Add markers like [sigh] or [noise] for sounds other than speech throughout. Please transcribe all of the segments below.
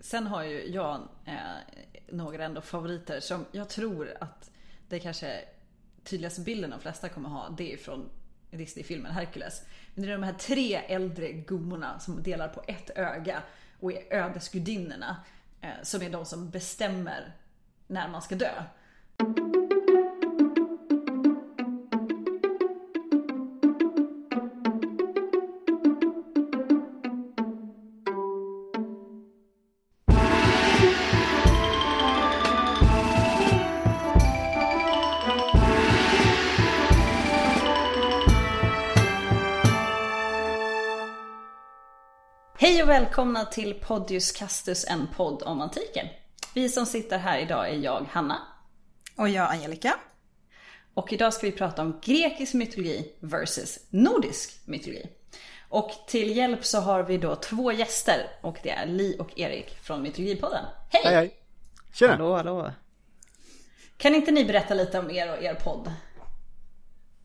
sen har ju jag eh, några ändå favoriter som jag tror att det kanske tydligaste bilden de flesta kommer ha. Det är från Disney-filmen Hercules. Men det är de här tre äldre gummorna som delar på ett öga och är ödesgudinnorna. Eh, som är de som bestämmer när man ska dö. Och välkomna till Podius Castus, en podd om antiken. Vi som sitter här idag är jag, Hanna. Och jag, Angelica. Och idag ska vi prata om grekisk mytologi versus nordisk mytologi. Och till hjälp så har vi då två gäster och det är Li och Erik från Mytologipodden. Hej! Hej hej! Tjena! Hallå, hallå. Kan inte ni berätta lite om er och er podd?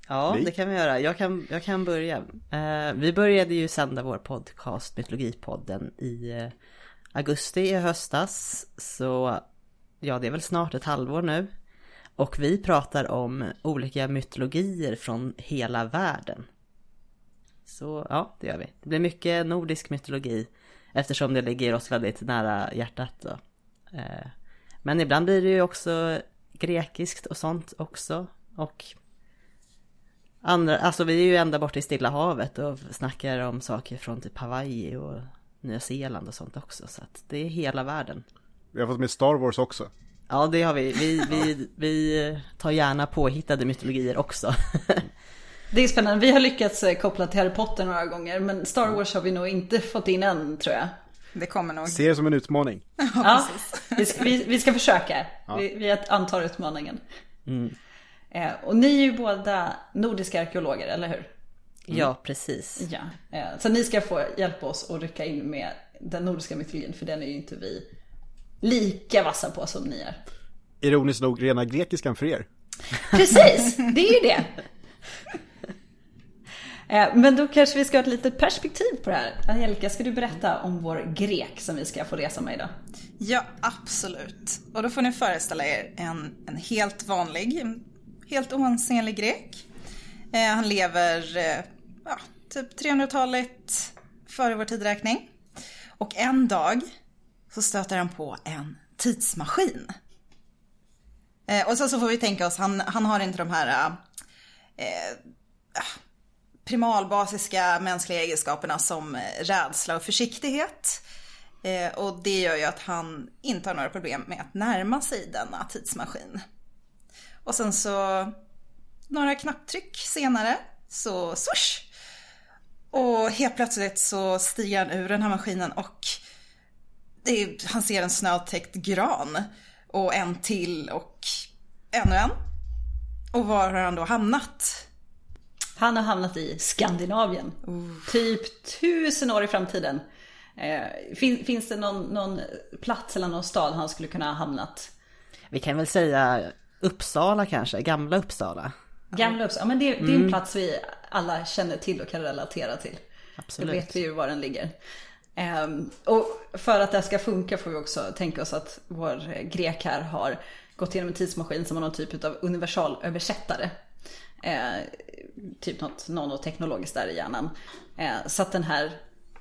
Ja, det kan vi göra. Jag kan, jag kan börja. Eh, vi började ju sända vår podcast Mytologipodden i eh, augusti i höstas. Så ja, det är väl snart ett halvår nu. Och vi pratar om olika mytologier från hela världen. Så ja, det gör vi. Det blir mycket nordisk mytologi eftersom det ligger oss väldigt nära hjärtat. Då. Eh, men ibland blir det ju också grekiskt och sånt också. Och andra, alltså vi är ju ända bort i Stilla havet och snackar om saker från typ Hawaii och Nya Zeeland och sånt också. Så att det är hela världen. Vi har fått med Star Wars också. Ja, det har vi. Vi, vi, vi tar gärna påhittade mytologier också. [laughs] Det är spännande. Vi har lyckats eh, koppla till Harry Potter några gånger men Star Wars har vi nog inte fått in än tror jag. Det kommer nog. Se det som en utmaning. Ja, vi, ska, vi, vi ska försöka. Vi, vi antar utmaningen. Eh, och ni är ju båda nordiska arkeologer, eller hur? Ja, precis. Ja. Eh, så ni ska få hjälpa oss att rycka in med den nordiska mytologin, för den är ju inte vi lika vassa på som ni är. Ironiskt nog rena grekiskan för er. Precis, det är ju det. Eh, Men då kanske vi ska ha ett litet perspektiv på det här. Angelica, ska du berätta om vår grek som vi ska få resa med idag? Ja, absolut. Och då får ni föreställa er en, en helt vanlig, helt oansenlig grek. Eh, han lever eh, ja, typ 300-talet före vår tidräkning. Och en dag så stöter han på en tidsmaskin. Eh, och sen så får vi tänka oss, han, han har inte de här eh, eh, primalbasiska mänskliga egenskaperna som rädsla och försiktighet. Eh, och det gör ju att han inte har några problem med att närma sig denna tidsmaskin. Och sen så några knapptryck senare så swoosh! Och helt plötsligt så stiger han ur den här maskinen och det är, han ser en snötäckt gran och en till och ännu en. Och var har han då hamnat? Han har hamnat i Skandinavien. Typ tusen år i framtiden. Eh, fin, finns det någon, någon plats eller någon stad han skulle kunna ha hamnat? Vi kan väl säga Uppsala kanske, gamla Uppsala. Gamla Uppsala, ja, men det, det är en plats vi alla känner till och kan relatera till. Absolut. Då vet vi ju var den ligger. Ehm, och för att det här ska funka får vi också tänka oss att vår grek här har gått igenom en tidsmaskin som har någon typ av universalöversättare. Eh, typ något nanoteknologiskt där i hjärnan. Eh, så att den här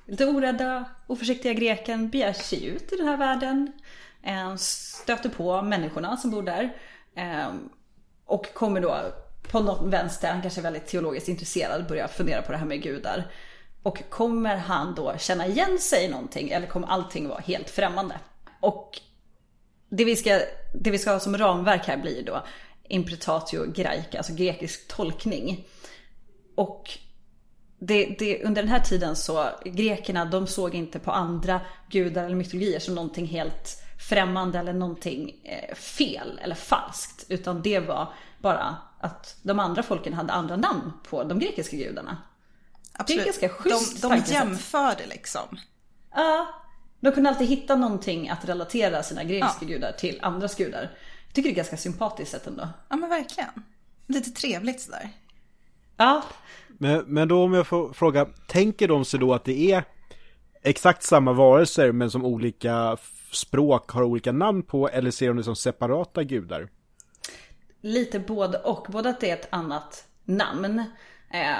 lite orädda, oförsiktiga greken beger sig ut i den här världen. Eh, stöter på människorna som bor där. Eh, och kommer då på något vänster, han kanske är väldigt teologiskt intresserad, börjar fundera på det här med gudar. Och kommer han då känna igen sig i någonting eller kommer allting vara helt främmande? Och det vi ska, det vi ska ha som ramverk här blir då impretatio graeca, alltså grekisk tolkning. Och det, det, under den här tiden så, grekerna de såg inte på andra gudar eller mytologier som någonting helt främmande eller någonting eh, fel eller falskt. Utan det var bara att de andra folken hade andra namn på de grekiska gudarna. Absolut. Det är ganska schysst De, de tankesätt. jämförde liksom. Ja, de kunde alltid hitta någonting att relatera sina grekiska gudar till andras gudar. Jag tycker det är ganska sympatiskt sätt ändå. Ja men verkligen. Lite trevligt sådär. Ja, Men, men då om jag får fråga, tänker de sig då att det är exakt samma varelser men som olika språk har olika namn på eller ser de det som separata gudar? Lite både och. Både att det är ett annat namn. Eh,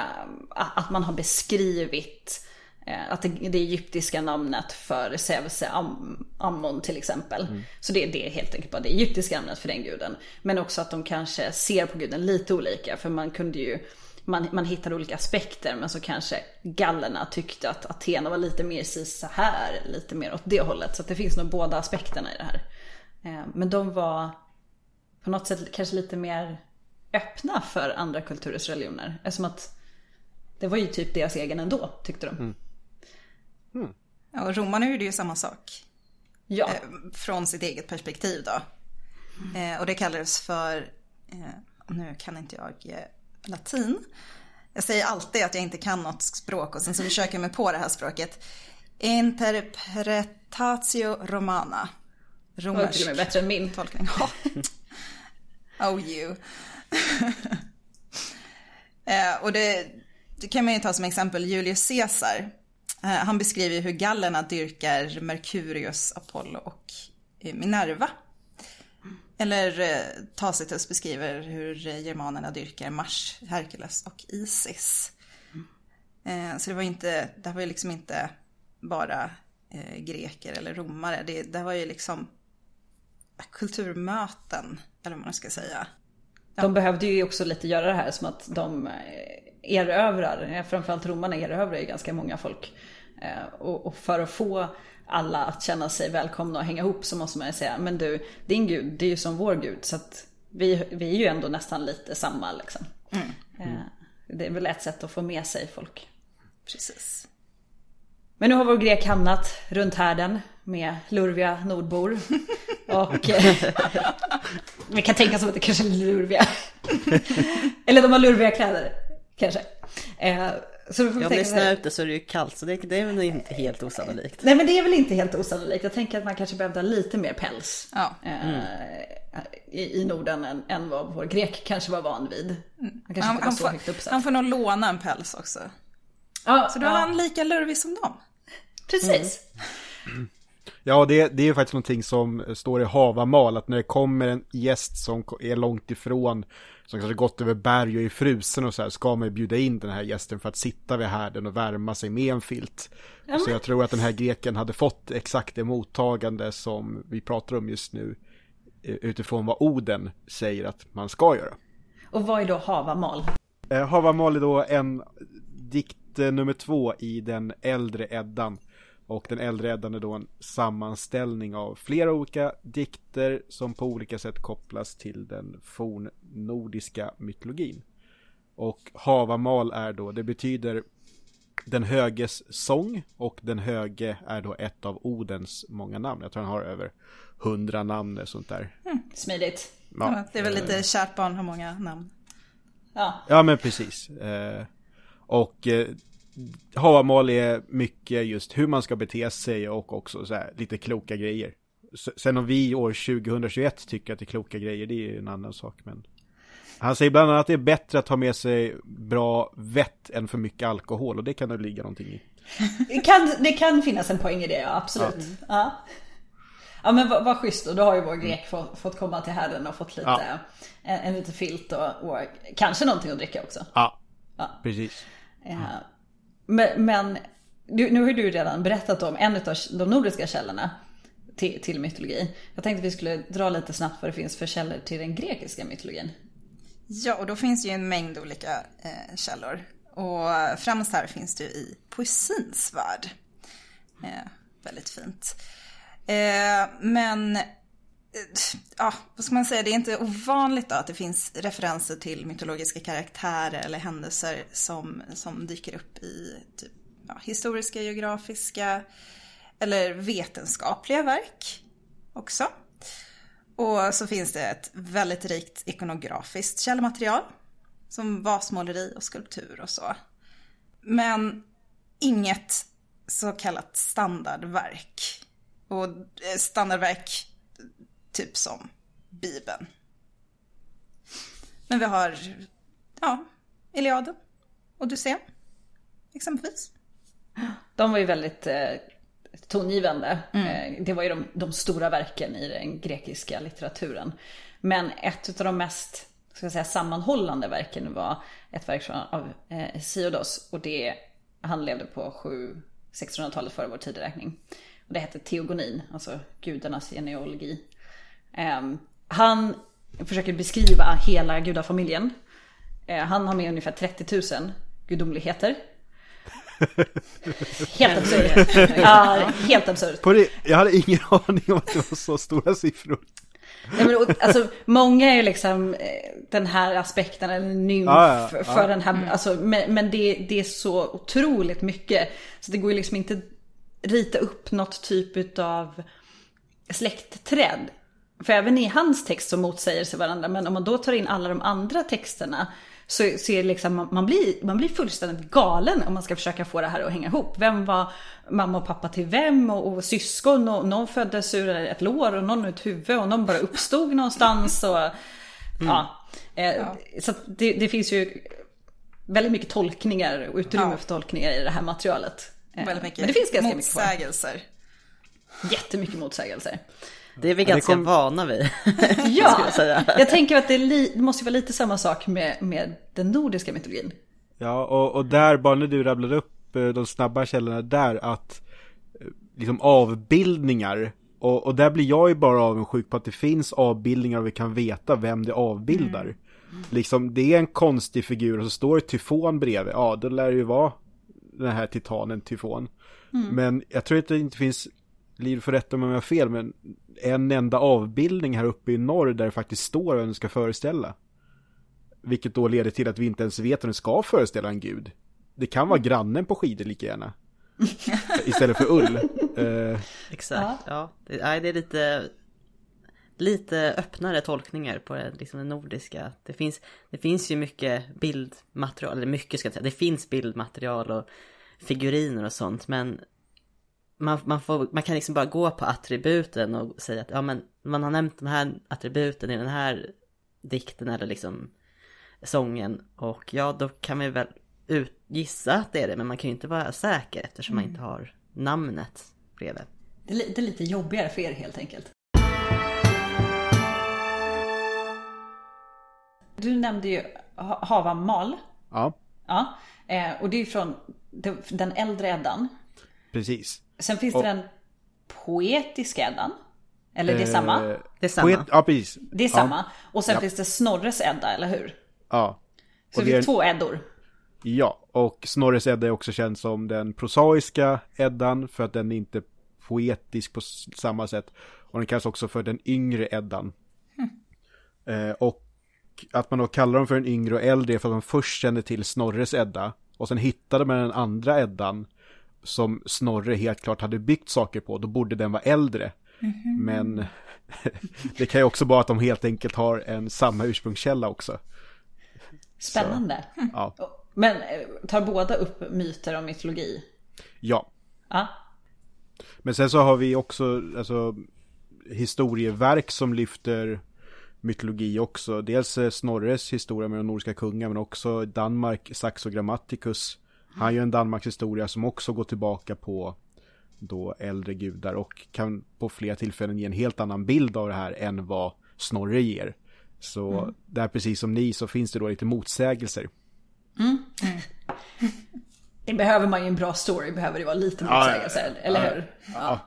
att man har beskrivit eh, att det, det egyptiska namnet för Zeus är Am, Ammon till exempel. Så det, det är helt enkelt bara det egyptiska namnet för den guden. Men också att de kanske ser på guden lite olika. För man kunde ju man, man hittade olika aspekter men så kanske gallerna tyckte att Athena var lite mer si så här, lite mer åt det hållet. Så att det finns nog båda aspekterna i det här. Eh, Men de var på något sätt kanske lite mer öppna för andra kulturers religioner. Eftersom att det var ju typ deras egen ändå, tyckte de. Ja, och romarna gjorde ju samma sak. Ja, eh, från sitt eget perspektiv då. Eh, och det kallades för, eh, nu kan inte jag eh, latin. Jag säger alltid att jag inte kan något språk och sen så försöker jag mig på det här språket. Interpretatio romana. det till och med bättre än min. tolkning. [laughs] Oh you. eh, och det, det kan man ju ta som exempel Julius Caesar. Eh, han beskriver hur gallerna dyrkar Merkurius, Apollo och Minerva. Eller eh, Tacitus beskriver hur eh, germanerna dyrkar Mars, Herkules och Isis. Eh, så det var inte, det var ju liksom inte bara eh, greker eller romare. Det, det var ju liksom kulturmöten, eller vad man ska säga. De behövde ju också lite göra det här som att de eh, erövrar, framförallt romarna erövrar ju ganska många folk. Eh, Och och för att få alla att känna sig välkomna och hänga ihop så måste man ju säga, men du, din gud, det är ju som vår gud. Så att vi, vi är ju ändå nästan lite samma liksom. Eh, Det är väl ett sätt att få med sig folk. Precis. Men nu har vår grek hamnat runt härden med lurviga nordbor. Och eh, vi kan tänka oss att det kanske är lurviga. Eller de har lurviga kläder, kanske. Så vi får Ja, om det snöar ute så är det ju kallt så det, det är väl inte helt osannolikt. Nej men det är väl inte helt osannolikt. Jag tänker att man kanske behövde ha lite mer päls. Ja. eh, I, I Norden än, än vad vår grek kanske var van vid. Han kanske Han, han, så högt uppsatt. han får nog låna en päls också. ja, Så då är ja, han lika lurvig som dem. Precis. [clears throat] Ja, det, det är faktiskt någonting som står i Havamal, att när det kommer en gäst som är långt ifrån, som kanske gått över berg och är frusen och så här, ska man ju bjuda in den här gästen för att sitta vid härden och värma sig med en filt. Så jag tror att den här greken hade fått exakt det mottagande som vi pratar om just nu, eh, utifrån vad Oden säger att man ska göra. Och vad är då havamal? Eh, Havamal är då en dikt eh, nummer två i den äldre Eddan. Och den är då en sammanställning av flera olika dikter som på olika sätt kopplas till den fornnordiska mytologin. Och Havamal är då, det betyder den höges sång och den höge är då ett av Odens många namn. Jag tror han har över hundra namn och sånt där. Smidigt. Ja, det är väl lite kärt barn har många namn. Ja. Ja men precis. Eh, och eh, Havamal är mycket just hur man ska bete sig och också så här, lite kloka grejer. Sen om vi år 2021 tycker att det är kloka grejer, det är ju en annan sak. Men han säger bland annat att det är bättre att ha med sig bra vett än för mycket alkohol och det kan det ligga någonting i. Det kan, det kan finnas en poäng i det, ja absolut. Ja, ja. men vad, vad schysst då. Då har ju vår grek fått, fått komma till herren och fått lite, Ja. en, en liten filt och, och kanske någonting att dricka också. Ja, Ja. precis. Eh, men, men du, nu har ju du redan berättat om en av de nordiska källorna till, till mytologi. Jag tänkte att vi skulle dra lite snabbt vad det finns för källor till den grekiska mytologin. Ja, och då finns det ju en mängd olika eh, källor. Och främst här finns det ju i poesins värld. Eh, väldigt fint. Eh, men, Eh, ja, vad ska man säga, det är inte ovanligt då att det finns referenser till mytologiska karaktärer eller händelser som, som dyker upp i typ, ja, historiska, geografiska eller vetenskapliga verk också. Och så finns det ett väldigt rikt ikonografiskt källmaterial. Som vasmåleri och skulptur och så. Men inget så kallat standardverk. Och eh, standardverk typ som Bibeln. Men vi har, ja, Iliaden, Odysseen exempelvis. De var ju väldigt eh, tongivande. Eh, Det var ju de, de stora verken i den grekiska litteraturen. Men ett av de mest ska jag säga, sammanhållande verken var ett verk av eh, Hesiodos. Och det, han levde på 7 1600-talet före vår tideräkning. Och det hette Teogonin, alltså gudarnas genealogi. Ehm, han försöker beskriva hela gudafamiljen. Eh, han har med ungefär 30 000 gudomligheter. [laughs] Helt absurt. Ja, helt absurt. Jag hade ingen [laughs] aning om att det var så stora siffror. Nej, men, alltså, många är ju liksom eh, den här aspekten, eller nymf Ja, ja, för, ja. den här, alltså, men, men det, det är så otroligt mycket. Så det går ju liksom inte rita upp något typ av släktträd. För även i hans text så motsäger sig varandra, men om man då tar in alla de andra texterna så, så är det liksom, man, blir, man blir fullständigt galen om man ska försöka få det här att hänga ihop. Vem var mamma och pappa till vem och, och syskon och någon föddes ur ett lår och någon ur ett huvud och någon bara uppstod någonstans och ja. Eh, Så att det, det finns ju väldigt mycket tolkningar och utrymme Ja. för tolkningar i det här materialet. Eh, Väldigt mycket Men det finns ganska mycket kvar. motsägelser. Jättemycket motsägelser. Det är vi ganska kom- vana vid. [laughs] Ja, jag säga. jag tänker att det, li, det måste vara lite samma sak med, med den nordiska mytologin. Ja, och, och där, bara när du rabblade upp eh, de snabba källorna där, att eh, liksom avbildningar, och, och där blir jag ju bara avundsjuk på att det finns avbildningar och vi kan veta vem det avbildar. Liksom, det är en konstig figur och så står det tyfon bredvid, ja då lär det ju vara den här titanen tyfon. Men jag tror att det inte finns, Liv får rätta mig om jag har fel, men en enda avbildning här uppe i norr där det faktiskt står vad den ska föreställa. Vilket då leder till att vi inte ens vet om den ska föreställa en gud. Det kan vara grannen på skidor lika gärna. [laughs] Istället för ull. Eh, Exakt, ja. Det, nej, det är lite, lite öppnare tolkningar på det, liksom det nordiska. Det finns, det finns ju mycket bildmaterial, eller mycket ska jag säga, det finns bildmaterial och figuriner och sånt men man, man, får, man kan liksom bara gå på attributen och säga att ja men man har nämnt de här attributen i den här dikten eller liksom sången och ja då kan vi väl ut, gissa att det är det men man kan ju inte vara säker eftersom man inte har namnet bredvid. Det är, det är lite jobbigare för er helt enkelt. Du nämnde ju Ha- Havamal. ja, Ja, eh, och det är från den- den äldre Eddan. precis. Sen finns Och- det den poetiska Eddan. Eller det är samma. Eh, Det är samma. Poet, ja, precis. Det är Ja, samma. Och sen Ja. finns det Snorres Edda, eller hur? Ja. Så Och det är två Eddor. ja, och Snorres Edda är också känd som den prosaiska Eddan för att den är inte poetisk på samma sätt. Och den kallas också för den yngre Eddan. Eh, och att man då kallar dem för den yngre och äldre är för att man först kände till Snorres Edda. Och sen hittade man den andra Eddan som Snorre helt klart hade byggt saker på. Då borde den vara äldre. Men [laughs] det kan ju också vara att de helt enkelt har en samma ursprungskälla också. Spännande. Ja, [laughs] Men eh, tar båda upp myter om mytologi? ja. Ja. Men sen så har vi också alltså, historieverk som lyfter mytologi också. Dels eh, Snorres historia med de nordiska kungar men också Danmark, Saxo Grammaticus. Han gör en Danmarks historia som också går tillbaka på då äldre gudar och kan på flera tillfällen ge en helt annan bild av det här än vad Snorre ger. Så där precis som ni så finns det då lite motsägelser. Det behöver man ju en bra story, behöver det vara lite Ja, motsägelse, ja, eller hur? Ja.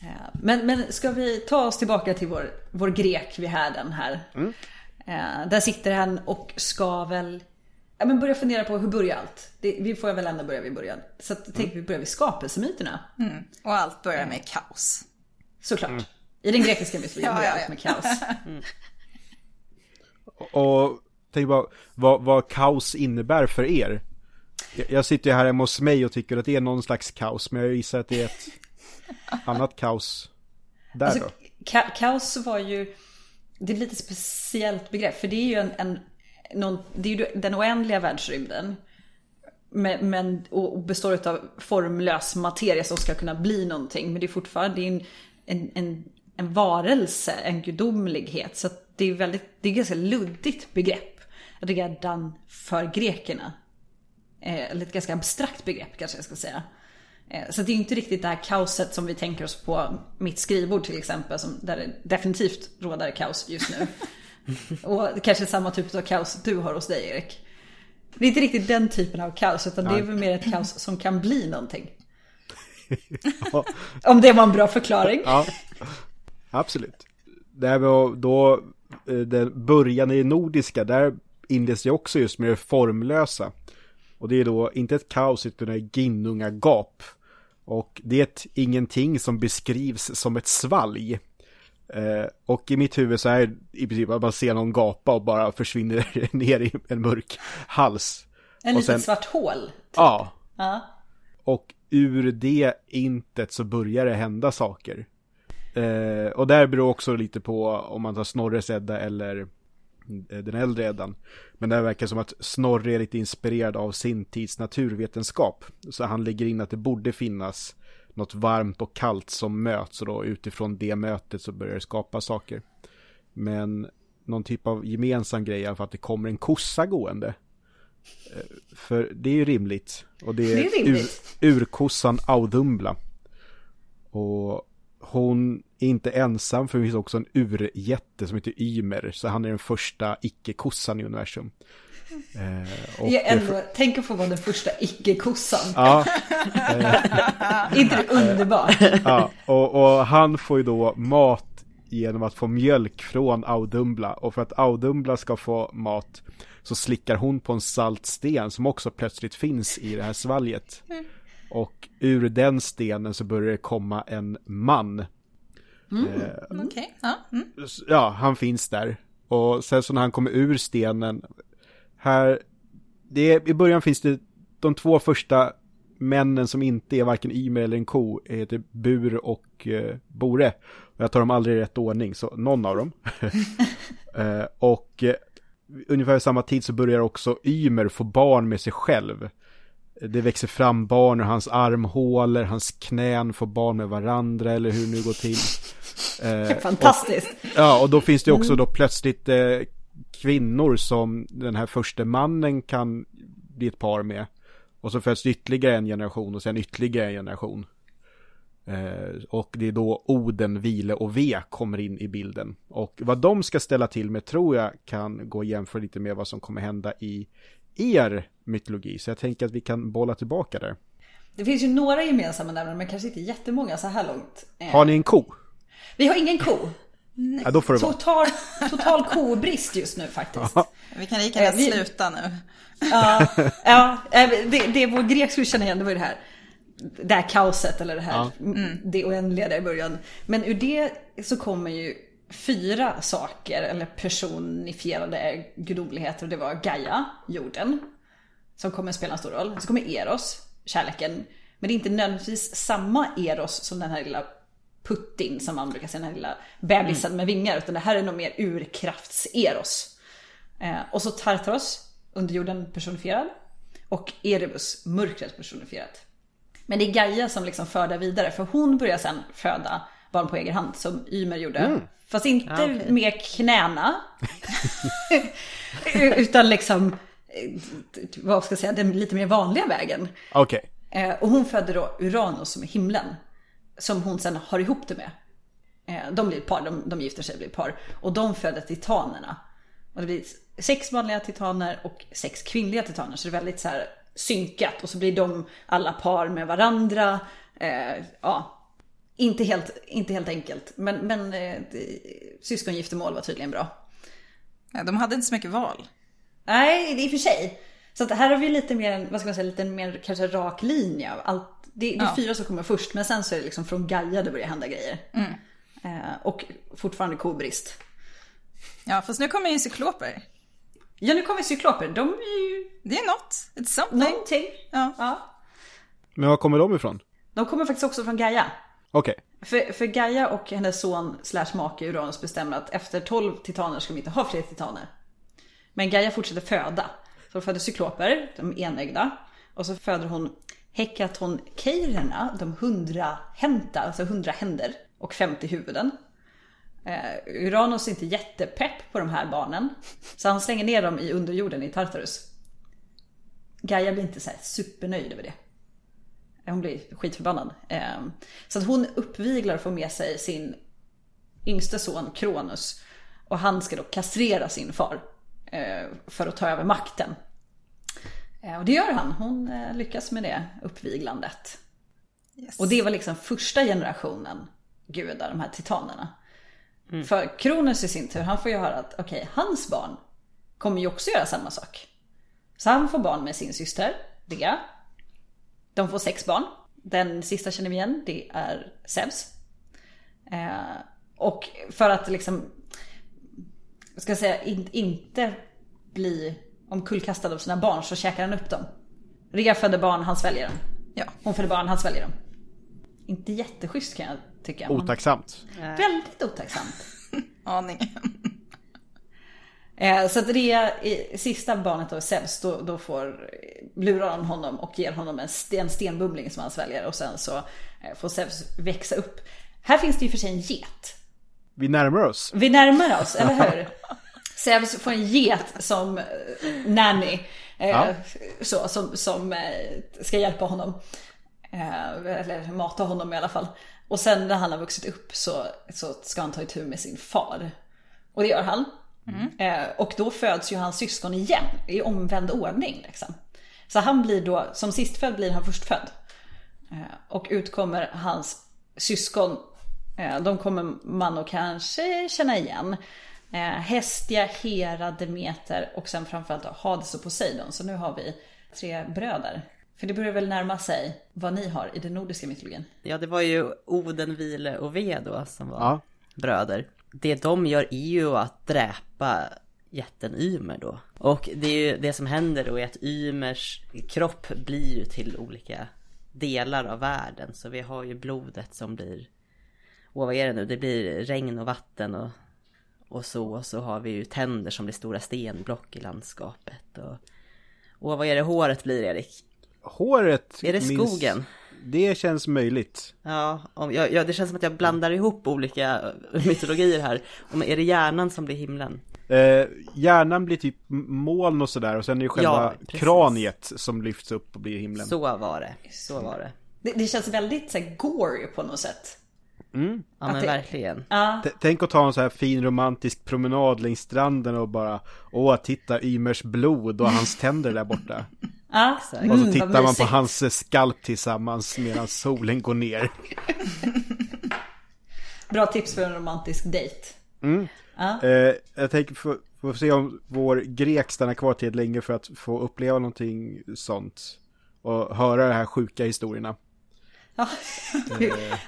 Ja. Men, men ska vi ta oss tillbaka till vår, vår grek vid härden här. Mm. Eh, där sitter han och ska väl ja, men börja fundera på hur börjar allt? Det, vi får väl ändå börja vid början. Så att, Mm. tänker vi börjar vid skapelsemyterna. Och allt börjar med kaos. Såklart. I den grekiska mytologin [laughs] Ja, börjar ja, allt ja. med kaos. [laughs] Och tänk bara vad, vad kaos innebär för er. Jag, jag sitter ju här hemma hos mig och tycker att det är någon slags kaos, men jag gissar att det är ett [laughs] annat kaos där Alltså, då. ka- kaos var ju, det är ett lite speciellt begrepp. För det är ju en, en någon, det är ju den oändliga världsrymden. Men, men, och består av formlös materia som ska kunna bli någonting. Men det är fortfarande det är en, en, en, en varelse, en gudomlighet. Så att det är väldigt, det är ett ganska luddigt begrepp. Redan för grekerna. Eh, Eller ett ganska abstrakt begrepp kanske jag ska säga. Eh, Så det är inte riktigt det här kaoset som vi tänker oss på mitt skrivbord till exempel, som, där det definitivt råder kaos just nu. [laughs] [laughs] Och kanske samma typ av kaos du har hos dig Erik. Det är inte riktigt den typen av kaos, utan det är väl mer ett kaos som kan bli någonting. [laughs] [laughs] Om det var en bra förklaring. Ja, absolut. Det här med då, eh, den början i nordiska, där inleds det också just med det formlösa. Och det är då inte ett kaos utan ett ginnunga gap. Och det är ett ingenting som beskrivs som ett svalg. Eh, och i mitt huvud så är det i princip att man ser någon gapa och bara försvinner [laughs] ner i en mörk hals. En litet sen- svart hål. Ja, Ja. och ur det intet så börjar det hända saker. Eh, och där beror också lite på om man tar Snorres Edda eller eh, den äldre Eddan. Men det verkar som att Snorre är lite inspirerad av sin tids naturvetenskap. Så han lägger in att det borde finnas något varmt och kallt som möts och då utifrån det mötet så börjar det skapa saker. Men någon typ av gemensam grej är för att det kommer en kossa gående. Eh, För det är ju rimligt. Och det är, Det är. Ur, urkossan Audumbla. Och hon är inte ensam för det finns också en urjätte som heter Ymer. Så han är den första icke-kossan i universum. Eh, och, Jag ändå, tänk att få vara den första icke-kossan. ja, [laughs] inte det underbart? ja, och, och han får ju då mat genom att få mjölk från Audumbla. Och för att Audumbla ska få mat så slickar hon på en salt sten som också plötsligt finns i det här svalget. Och ur den stenen så börjar det komma en man. Eh, Okej, ja. Mm. ja, han finns där. Och sen så när han kommer ur stenen, här, det är, i början finns det de två första männen som inte är varken Ymer eller en ko, heter Bur och eh, Bore. Och jag tar dem aldrig i rätt ordning, så någon av dem. [laughs] eh, och eh, ungefär samma tid så börjar också Ymer få barn med sig själv. Det växer fram barn ur hans armhålor, hans knän får barn med varandra eller hur det nu går till. [laughs] Eh, Fantastiskt. Ja, och då finns det också då plötsligt eh, kvinnor som den här första mannen kan bli ett par med. Och så föds ytterligare en generation och sen ytterligare en generation. Eh, och det är då Oden, Vile och Ve kommer in i bilden. Och vad de ska ställa till med tror jag kan gå och jämföra lite med vad som kommer hända i er mytologi. Så jag tänker att vi kan bolla tillbaka där. Det finns ju några gemensamma nämnare men kanske inte jättemånga så här långt. Eh, Har ni en ko? Vi har ingen ko. Ja, då får det vara. Total, total kobrist just nu faktiskt. Vi kan lika gärna Eh, sluta nu. Ja, ja eh, det, det vår grek skulle känna igen det var ju det här. Det här kaoset eller det här. mm, Det oändliga där i början. Men ur det så kommer ju fyra saker eller personifierade gudomligheter. Och det var Gaia, jorden. Som kommer spela en stor roll. Så kommer Eros, kärleken. Men det är inte nödvändigtvis samma Eros som den här lilla Putin som man brukar säga, den här lilla bebisen med vingar. Utan det här är nog mer urkrafts-Eros. Eh, och så Tartaros, underjorden personifierad. Och Erebus, mörkret personifierat. Men det är Gaia som liksom för det vidare, för hon börjar sen föda barn på egen hand som Ymer gjorde. Fast inte Ja, okej. med knäna. [laughs] Utan liksom, eh, vad ska jag säga, den lite mer vanliga vägen. Okej. Eh, Och hon födde då Uranus som är himlen. Som hon sen har ihop det med. Eh, De blir ett par, de, de gifter sig och blir ett par. Och de föder titanerna. Och det blir sex manliga titaner och sex kvinnliga titaner. Så det är väldigt så här synkat. Och så blir de alla par med varandra. Eh, ja, inte helt, inte helt enkelt. Men, men eh, syskongiftermål var tydligen bra. Ja, de hade inte så mycket val. Nej, det är i och för sig. Så att här har vi lite mer, en- vad ska man säga, lite mer kanske rak linje. av Allt, det, det är Ja. fyra som kommer först, men sen så är det liksom från Gaia det börjar hända grejer. Eh, och fortfarande kobrist. Ja, fast nu kommer ju cykloper. Ja, nu kommer cykloper. De är ju Det är något. It's something. någonting. Ja. Ja. Men var kommer de ifrån? De kommer faktiskt också från Gaia. Okej. För, för Gaia och hennes son slash make Uranus bestämmer att efter 12 titaner ska de inte ha fler titaner. Men Gaia fortsätter föda. Så de föder cykloper, de enögda. Och så föder hon Hekatonkeirerna, de hundrahänta, alltså hundra händer och 50 huvuden. Eh, Uranus är inte jättepepp på de här barnen. Så han slänger ner dem i underjorden i Tartarus. Gaia blir inte så här supernöjd över det. Hon blir skitförbannad. Eh, så att hon uppviglar och får med sig sin yngste son Kronus. Och han ska då kastrera sin far. Eh, för att ta över makten. Eh, och det gör han. Hon eh, lyckas med det uppviglandet. Yes. Och det var liksom första generationen gudar, de här titanerna. För Kronus i sin tur, han får ju höra att okej, hans barn kommer ju också göra samma sak. Så han får barn med sin syster, Dea. De får sex barn. Den sista känner vi igen, det är Zeus. Eh, och för att liksom, ska jag säga, in, inte bli omkullkastad av sina barn så käkar han upp dem. Rea födde barn, han sväljer dem. Ja. Hon födde barn, han sväljer dem. Inte jätteschysst kan jag tycka. Otacksamt. Väldigt otacksamt. [laughs] Aningen. Eh, så att Rea, i sista barnet av Zeus, då, då får, lurar han honom och ger honom en sten, stenbumling som han sväljer och sen så eh, får Zeus växa upp. Här finns det ju för sig en get. Vi närmar oss. Vi närmar oss, eller hur? [laughs] Zeus får en get som eh, nanny. Eh, Ja. så, som som eh, ska hjälpa honom. Eller mata honom i alla fall. Och sen när han har vuxit upp så, så ska han ta itu med sin far. Och det gör han. Eh, och då föds ju hans syskon igen i omvänd ordning. Liksom. Så han blir då, som sistfödd blir han förstfödd. Och utkommer hans syskon. De kommer man att kanske känna igen. Eh, Hestia, Hera, Demeter och sen framförallt Hades och Poseidon. Så nu har vi tre bröder. För det börjar väl närma sig vad ni har i den nordiska mytologin. Ja, det var ju Oden, Vile och Ve då som var Ja. bröder. Det de gör är ju att dräpa jätten Ymer då. Och det är ju det som händer då är att Ymers kropp blir ju till olika delar av världen. Så vi har ju blodet som blir, åh vad är det nu, det blir regn och vatten och, och så. Och så har vi ju tänder som blir stora stenblock i landskapet. Och, och vad är det håret blir Erik? Håret Är det minns- skogen? Det känns möjligt. Ja, om, ja, ja, det känns som att jag blandar ihop olika eh, mytologier här. Om, är det hjärnan som blir himlen? Eh, hjärnan blir typ moln och sådär och sen är det själva Ja, kraniet som lyfts upp och blir himlen. Så var det. Så var det. Det, det känns väldigt så här, gory på något sätt. Ja men det- verkligen. Ja, Tänk att ta en så här fin romantisk promenad längs stranden och bara Åh, titta Ymers blod och hans tänder där borta. [laughs] ja. Och så Mm, tittar man på hans eh, skalp tillsammans medan solen går ner. [laughs] Bra tips för en romantisk dejt. Eh, jag tänker få, få se om vår grek stannar kvar till länge för att få uppleva någonting sånt. Och höra de här sjuka historierna. Ja.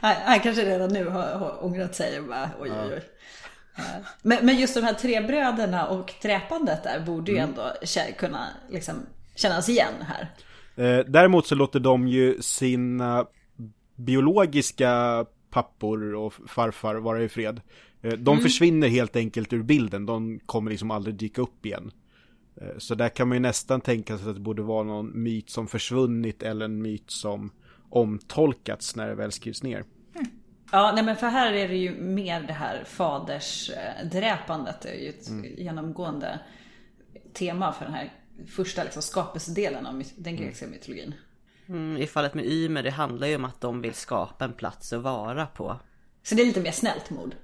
han, han kanske redan nu har, har ångrat sig och bara oj oj oj. Ja. Men, men just de här tre bröderna och träpandet där borde ju ändå kä- kunna liksom kännas igen här. Eh, däremot så låter de ju sina biologiska pappor och farfar vara i fred. Eh, de försvinner helt enkelt ur bilden, de kommer liksom aldrig dyka upp igen. Eh, så där kan man ju nästan tänka sig att det borde vara någon myt som försvunnit eller en myt som omtolkats när det väl skrivs ner. Ja, nej men för här är det ju mer det här fadersdräpandet. Det är ju ett genomgående tema för den här första liksom, skapelsedelen av den grekiska mytologin. Mm, I fallet med Ymer, det handlar ju om att de vill skapa en plats att vara på. Så det är lite mer snällt mod.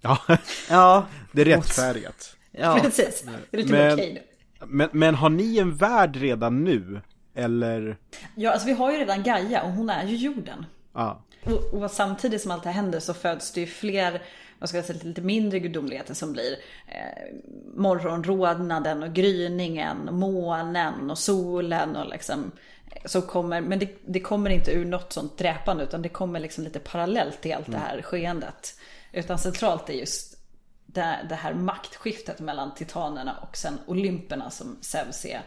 Ja, [laughs] Ja, det är rättfärdigat. ja. Precis. Det är lite Men- mer okej nu. Men, men har ni en värld redan nu? Eller? Ja, alltså vi har ju redan Gaia och hon är ju jorden. Ja. Och, och samtidigt som allt det här händer så föds det ju fler, vad ska jag säga, lite mindre gudomligheter som blir eh, morgonrodnaden och gryningen, månen och solen och liksom så kommer, men det, det kommer inte ur något sånt dräpande utan det kommer liksom lite parallellt till allt det här skeendet. Utan centralt är just det, det här maktskiftet mellan titanerna och sen olymperna som Zeus är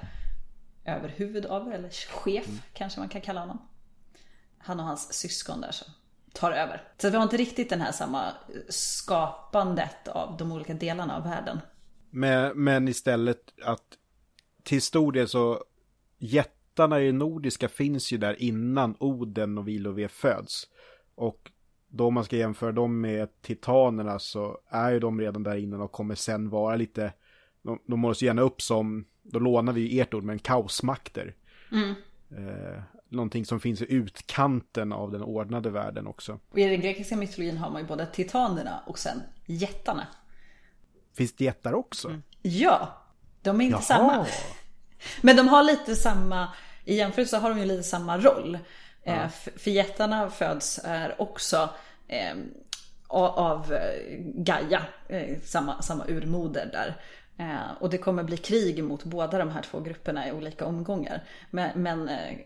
överhuvud av, eller chef kanske man kan kalla honom han och hans syskon där som tar över. Så vi har inte riktigt den här samma skapandet av de olika delarna av världen. Men, men istället att till stor del så jättarna i nordiska finns ju där innan Oden och Vilove föds. Och då man ska jämföra dem med titanerna så är ju de redan där innan och kommer sen vara lite, de, de målas gärna upp som, då lånar vi ert ord, men kaosmakter. Eh, någonting som finns i utkanten av den ordnade världen också. Och i den grekiska mytologin har man ju både titanerna och sen jättarna. Finns det jättar också? Mm. Ja, de är inte Jaha. samma. [laughs] Men de har lite samma, i jämförelse har de ju lite samma roll. Ja. För jättarna föds är också eh, av Gaia, eh, samma, samma urmoder där. Eh, och det kommer bli krig mot båda de här två grupperna i olika omgångar. Men, men eh,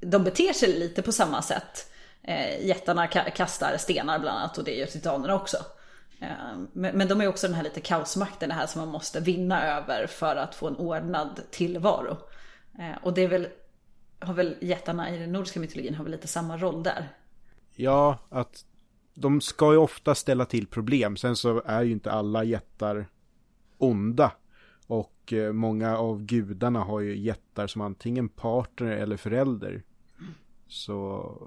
de beter sig lite på samma sätt. Eh, jättarna kastar stenar bland annat och det gör titanerna också. Eh, men, de är också den här lite kaosmakten, det här som man måste vinna över för att få en ordnad tillvaro. Eh, och det är väl, har väl jättarna i den nordiska mytologin har väl lite samma roll där. Ja, att de ska ju ofta ställa till problem. Sen så är ju inte alla jättar onda. Och eh, många av gudarna har ju jättar som antingen partner eller förälder. Så,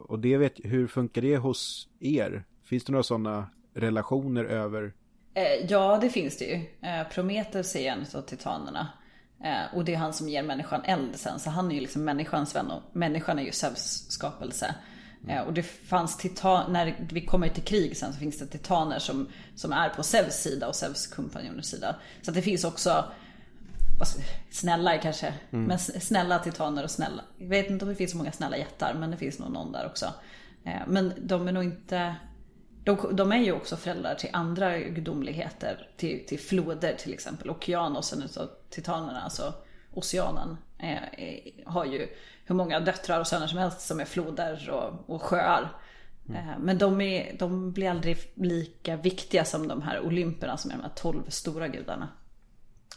och det vet, hur funkar det hos er? Finns det några sådana relationer över? Eh, ja, det finns det ju. Eh, Prometheus är en av titanerna. Eh, och det är han som ger människan eld sen. Så han är ju liksom människans vän och människan är ju Zeus skapelse. Mm. Och det fanns titan, när vi kommer till krig sen så finns det titaner som, som är på Zeus sida och Zeus kompanjoners sida. Så det finns också snälla kanske, mm. men snälla titaner och snälla. Jag vet inte om det finns så många snälla jättar men det finns nog någon där också. Men de är nog inte de, de är ju också föräldrar till andra gudomligheter, till, till floder till exempel. Okeanosen utav titanerna, alltså oceanen, eh, har ju hur många döttrar och söner som helst som är floder och, och sjöar. Mm. Men de, är, de blir aldrig lika viktiga som de här olymperna som är de här tolv stora gudarna.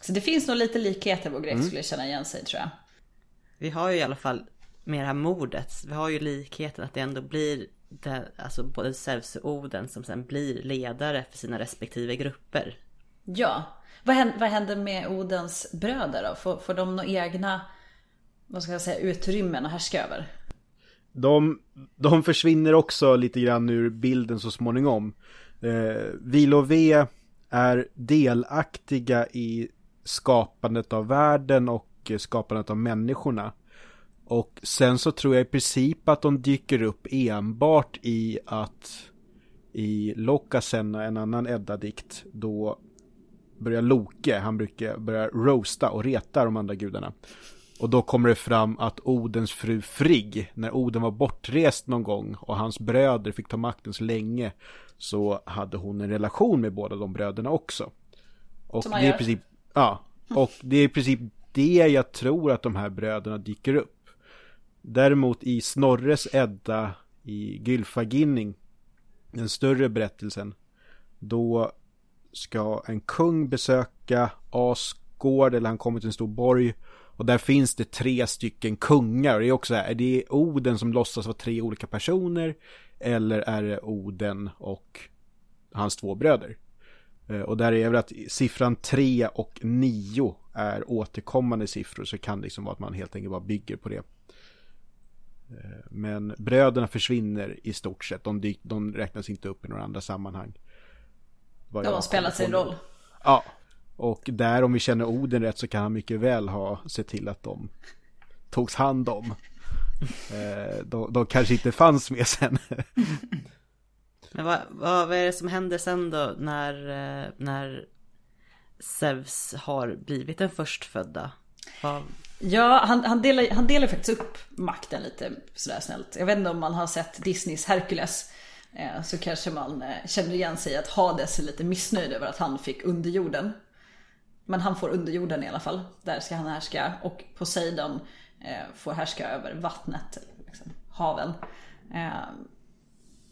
Så det finns nog lite likheter vår grek mm. skulle känna igen sig tror jag. Vi har ju i alla fall med det här mordet, vi har ju likheten att det ändå blir det, alltså både Zeus och Oden som sen blir ledare för sina respektive grupper. Ja, vad händer, vad händer med Odens bröder då? Får, får de några egna vad ska jag säga, utrymmen att härska över? De, de försvinner också lite grann ur bilden så småningom. Eh, Vilove är delaktiga i skapandet av världen och skapandet av människorna. Och sen så tror jag i princip att de dyker upp enbart i att i Lokasenna, en annan Edda-dikt, då börjar Loke, han brukar börja roasta och reta de andra gudarna. Och då kommer det fram att Odens fru Frigg, när Oden var bortrest någon gång och hans bröder fick ta makten så länge, så hade hon en relation med båda de bröderna också. Och det är i princip, ja, och det är i princip det jag tror att de här bröderna dyker upp. Däremot i Snorres Edda i Gylfaginning, den större berättelsen, då ska en kung besöka Asgård, eller han kommer till en stor borg och där finns det tre stycken kungar. Och det är också här, är det Oden som låtsas vara tre olika personer? Eller är det Oden och hans två bröder? Eh, och där är väl att siffran 3 och 9 är återkommande siffror. Så det kan liksom vara att man helt enkelt bara bygger på det. Eh, men bröderna försvinner i stort sett. De, de räknas inte upp i några andra sammanhang. De har spelat sin roll. Ja, och där om vi känner Oden rätt så kan han mycket väl ha sett till att de togs hand om. [laughs] Eh, de, de kanske inte fanns med sen. [laughs] Men vad, vad, är det som händer sen då när, eh, när Zeus har blivit den förstfödda? Vad... Ja, han, han, delar, han delar faktiskt upp makten lite sådär snällt. Jag vet inte om man har sett Disneys Hercules. Eh, så kanske man känner igen sig att Hades är lite missnöjd över att han fick underjorden. Men han får underjorden i alla fall. Där ska han härska. Och Poseidon eh, får härska över vattnet, liksom, haven. Eh,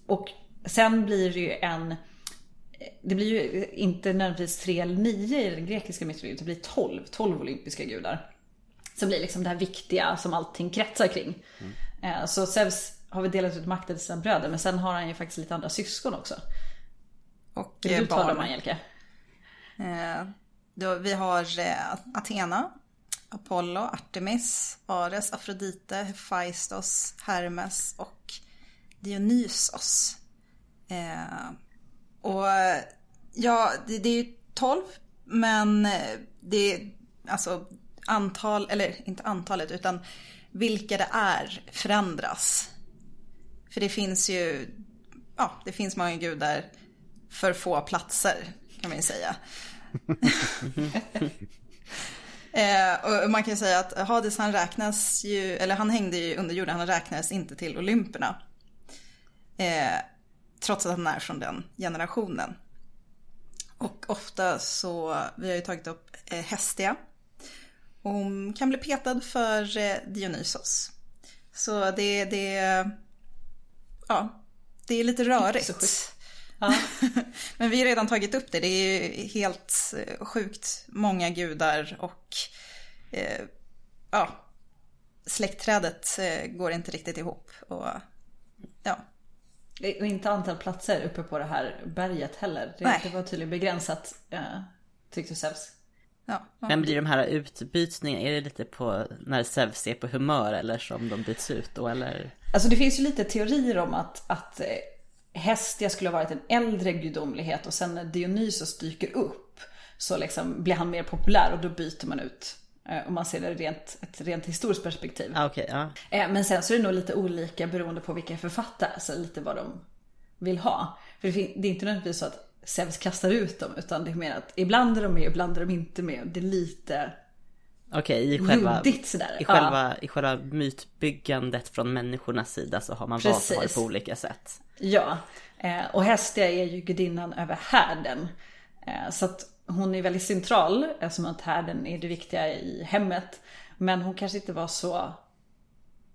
och sen blir det ju en det blir ju inte nödvändigtvis tre eller nio i den grekiska mytologin, det blir tolv, tolv olympiska gudar. Som blir liksom det här viktiga som allting kretsar kring. Mm. Så Zeus har vi delat ut makten till sina bröder, men sen har han ju faktiskt lite andra syskon också. Och Vill du ta dem Angelica? Då vi har eh, Athena, Apollo, Artemis, Ares, Afrodite, Hephaistos, Hermes och Dionysos. Eh, och ja, det, det är ju tolv, men eh, det är alltså antal, eller inte antalet, utan vilka det är förändras. För det finns ju, ja, det finns många gudar för få platser kan man ju säga eh, och man kan ju säga att Hades han räknas ju, eller han hängde ju under jorden, han räknades inte till Olymperna. Eh, trots att han är från den generationen. Och ofta så, vi har ju tagit upp eh, Hestia. Hon kan bli petad för eh, Dionysos. Så det, det, ja, det är lite rörigt. Ja. [laughs] Men vi har redan tagit upp det. Det är ju helt eh, sjukt många gudar och eh, ja, släktträdet eh, går inte riktigt ihop. Och, ja. Och inte antal platser uppe på det här berget heller. Det, det var tydligen begränsat, eh, tyckte Zeus. Ja, ja. Men blir de här utbytningarna, är det lite på när Zeus är på humör eller som de byts ut då eller? Alltså det finns ju lite teorier om att, att eh, Hestia skulle ha varit en äldre gudomlighet och sen när Dionysos dyker upp så liksom blir han mer populär och då byter man ut eh, om man ser det rent, ett rent historiskt perspektiv. Ah, okay, ja. Eh, men sen så är det nog lite olika beroende på vilka författare, alltså lite vad de vill ha. För det är inte nödvändigtvis så att Zeus kastar ut dem utan det är mer att ibland är de med, ibland är de inte med. Det är lite Okej, i själva, sådär. I, själva, ja. i själva mytbyggandet från människornas sida så har man valt att ha det på olika sätt. Ja, eh, och Hestia är ju gudinnan över härden. Eh, så att hon är väldigt central eftersom att härden är det viktiga i hemmet. Men hon kanske inte var så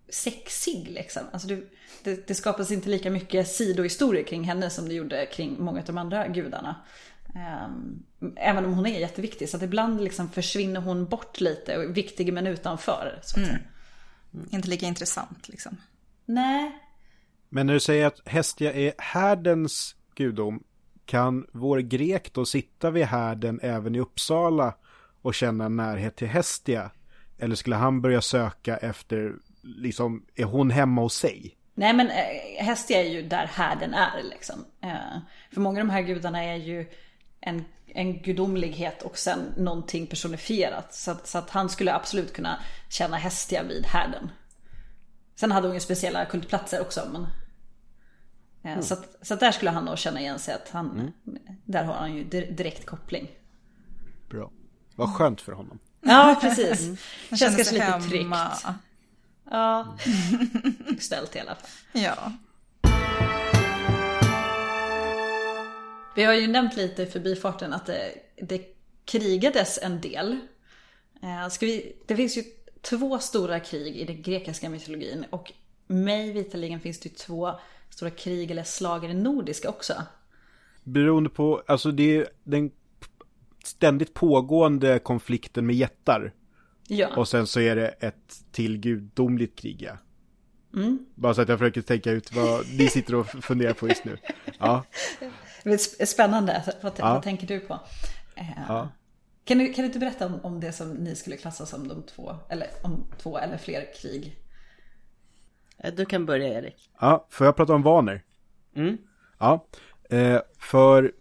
sexig liksom. Alltså det, det, det skapas inte lika mycket sidohistorier kring henne som det gjorde kring många av de andra gudarna. Ehm, även om hon är jätteviktig. Så att ibland liksom försvinner hon bort lite och är viktig men utanför. Mm. Mm. Inte lika intressant liksom. Nej. Men när du säger att Hestia är härdens gudom. Kan vår grek då sitta vid härden även i Uppsala och känna närhet till Hestia? Eller skulle han börja söka efter, liksom, är hon hemma hos sig? Nej men eh, Hestia är ju där härden är liksom. Eh, för många av de här gudarna är ju en, en gudomlighet och sen någonting personifierat. Så att, så att han skulle absolut kunna känna Hestia vid härden. Sen hade hon ju speciella kultplatser också. Men, eh, mm. så, att, så att där skulle han nog känna igen sig att han, mm. där har han ju direkt koppling. Bra. Vad skönt för honom. Ja, precis. Mm. Känns kanske lite hemma. tryggt. Ja, [laughs] ställt i alla fall. Ja. Vi har ju nämnt lite i förbifarten att det, det krigades en del. Eh, ska vi, det finns ju två stora krig i den grekiska mytologin och mig vitaligen finns det ju två stora krig eller slag i den nordiska också. Beroende på, alltså det är den ständigt pågående konflikten med jättar. Ja. Och sen så är det ett till gudomligt krig ja. Mm. Bara så att jag försöker tänka ut vad ni [laughs] sitter och funderar på just nu. Ja. [laughs] Spännande, vad, ja. vad tänker du på? Eh, ja. Kan, du, kan du inte berätta om, om det som ni skulle klassa som de två, eller om två eller fler krig? Eh, du kan börja Erik. Ja, får jag prata om vaner? Mm. Ja, eh, för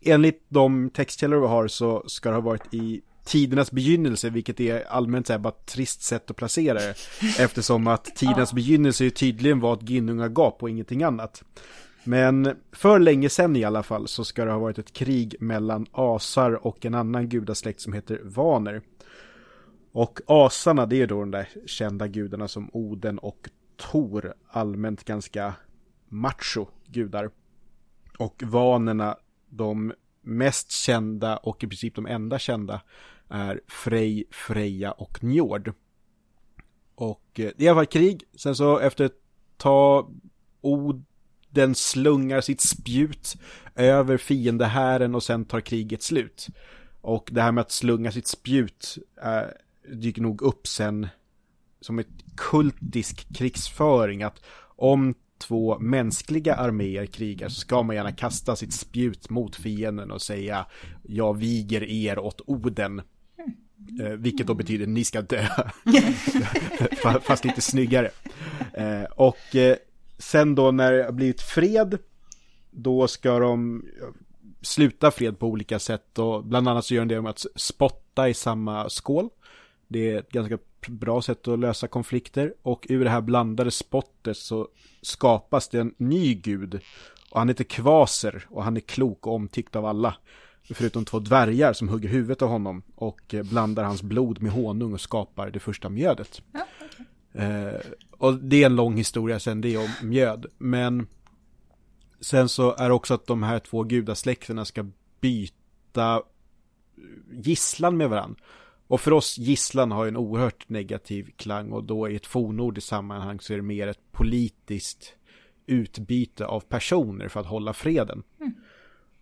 enligt de textkällor vi har så ska det ha varit i tidernas begynnelse, vilket är allmänt så bara ett trist sätt att placera det. [laughs] Eftersom att tidernas ja. begynnelse tydligen var ett ginnungagap och ingenting annat. Men för länge sedan i alla fall så ska det ha varit ett krig mellan asar och en annan gudasläkt som heter vaner. Och asarna det är då de där kända gudarna som Oden och Tor, allmänt ganska macho gudar. Och vanerna, de mest kända och i princip de enda kända är Frej, Freja och Njord. Och eh, det alla fall krig, sen så efter ett tag Od den slungar sitt spjut över fiendehären och sen tar kriget slut. Och det här med att slunga sitt spjut äh, dyker nog upp sen som ett kultisk krigsföring. Att om två mänskliga arméer krigar så ska man gärna kasta sitt spjut mot fienden och säga jag viger er åt Oden. Eh, vilket då betyder ni ska dö. [laughs] Fast lite snyggare. Eh, och eh, sen då när det har blivit fred, då ska de eh, sluta fred på olika sätt och bland annat så gör de det med att spotta i samma skål. Det är ett ganska bra sätt att lösa konflikter och ur det här blandade spottet så skapas det en ny gud. Och han heter Kvaser och han är klok och omtyckt av alla. Förutom två dvärgar som hugger huvudet av honom och eh, blandar hans blod med honung och skapar det första mjödet. Ja eh, och det är en lång historia sen det om mjöd. Men sen så är det också att de här två gudasläkterna ska byta gisslan med varandra. Och för oss gisslan har ju en oerhört negativ klang och då i ett fornordiskt sammanhang så är det mer ett politiskt utbyte av personer för att hålla freden. Mm.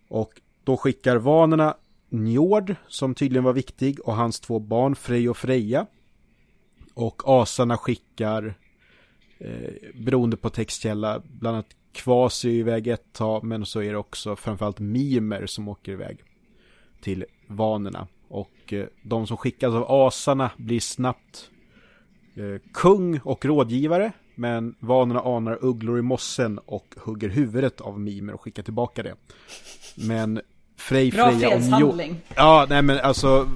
Och då skickar vanerna Njord, som tydligen var viktig, och hans två barn Frej och Freja. Och asarna skickar, eh, beroende på textkälla, bland annat Kvas är iväg ett tag, men så är det också framförallt Mimer som åker iväg till vanerna. Och eh, de som skickas av asarna blir snabbt eh, kung och rådgivare. Men vanorna anar ugglor i mossen och hugger huvudet av Mimer och skickar tillbaka det. Men Frej, Bra Freja och fredshandling. Ja, nej men alltså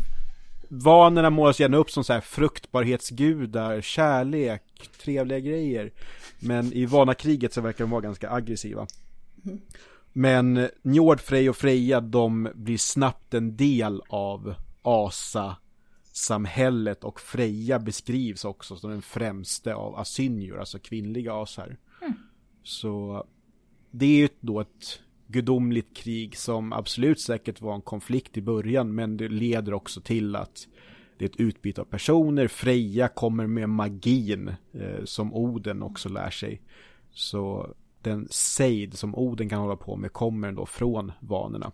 Vanorna målas gärna upp som så här fruktbarhetsgudar, kärlek, trevliga grejer. Men i vanakriget så verkar de vara ganska aggressiva. Mm. Men Njord, Frej och Freja, de blir snabbt en del av Asa samhället och Freja beskrivs också som den främste av asynjor, alltså kvinnliga asar. Mm. Så det är ju då ett gudomligt krig som absolut säkert var en konflikt i början, men det leder också till att det är ett utbyte av personer. Freja kommer med magin eh, som Oden också lär sig. Så den sejd som Oden kan hålla på med kommer då från vanorna.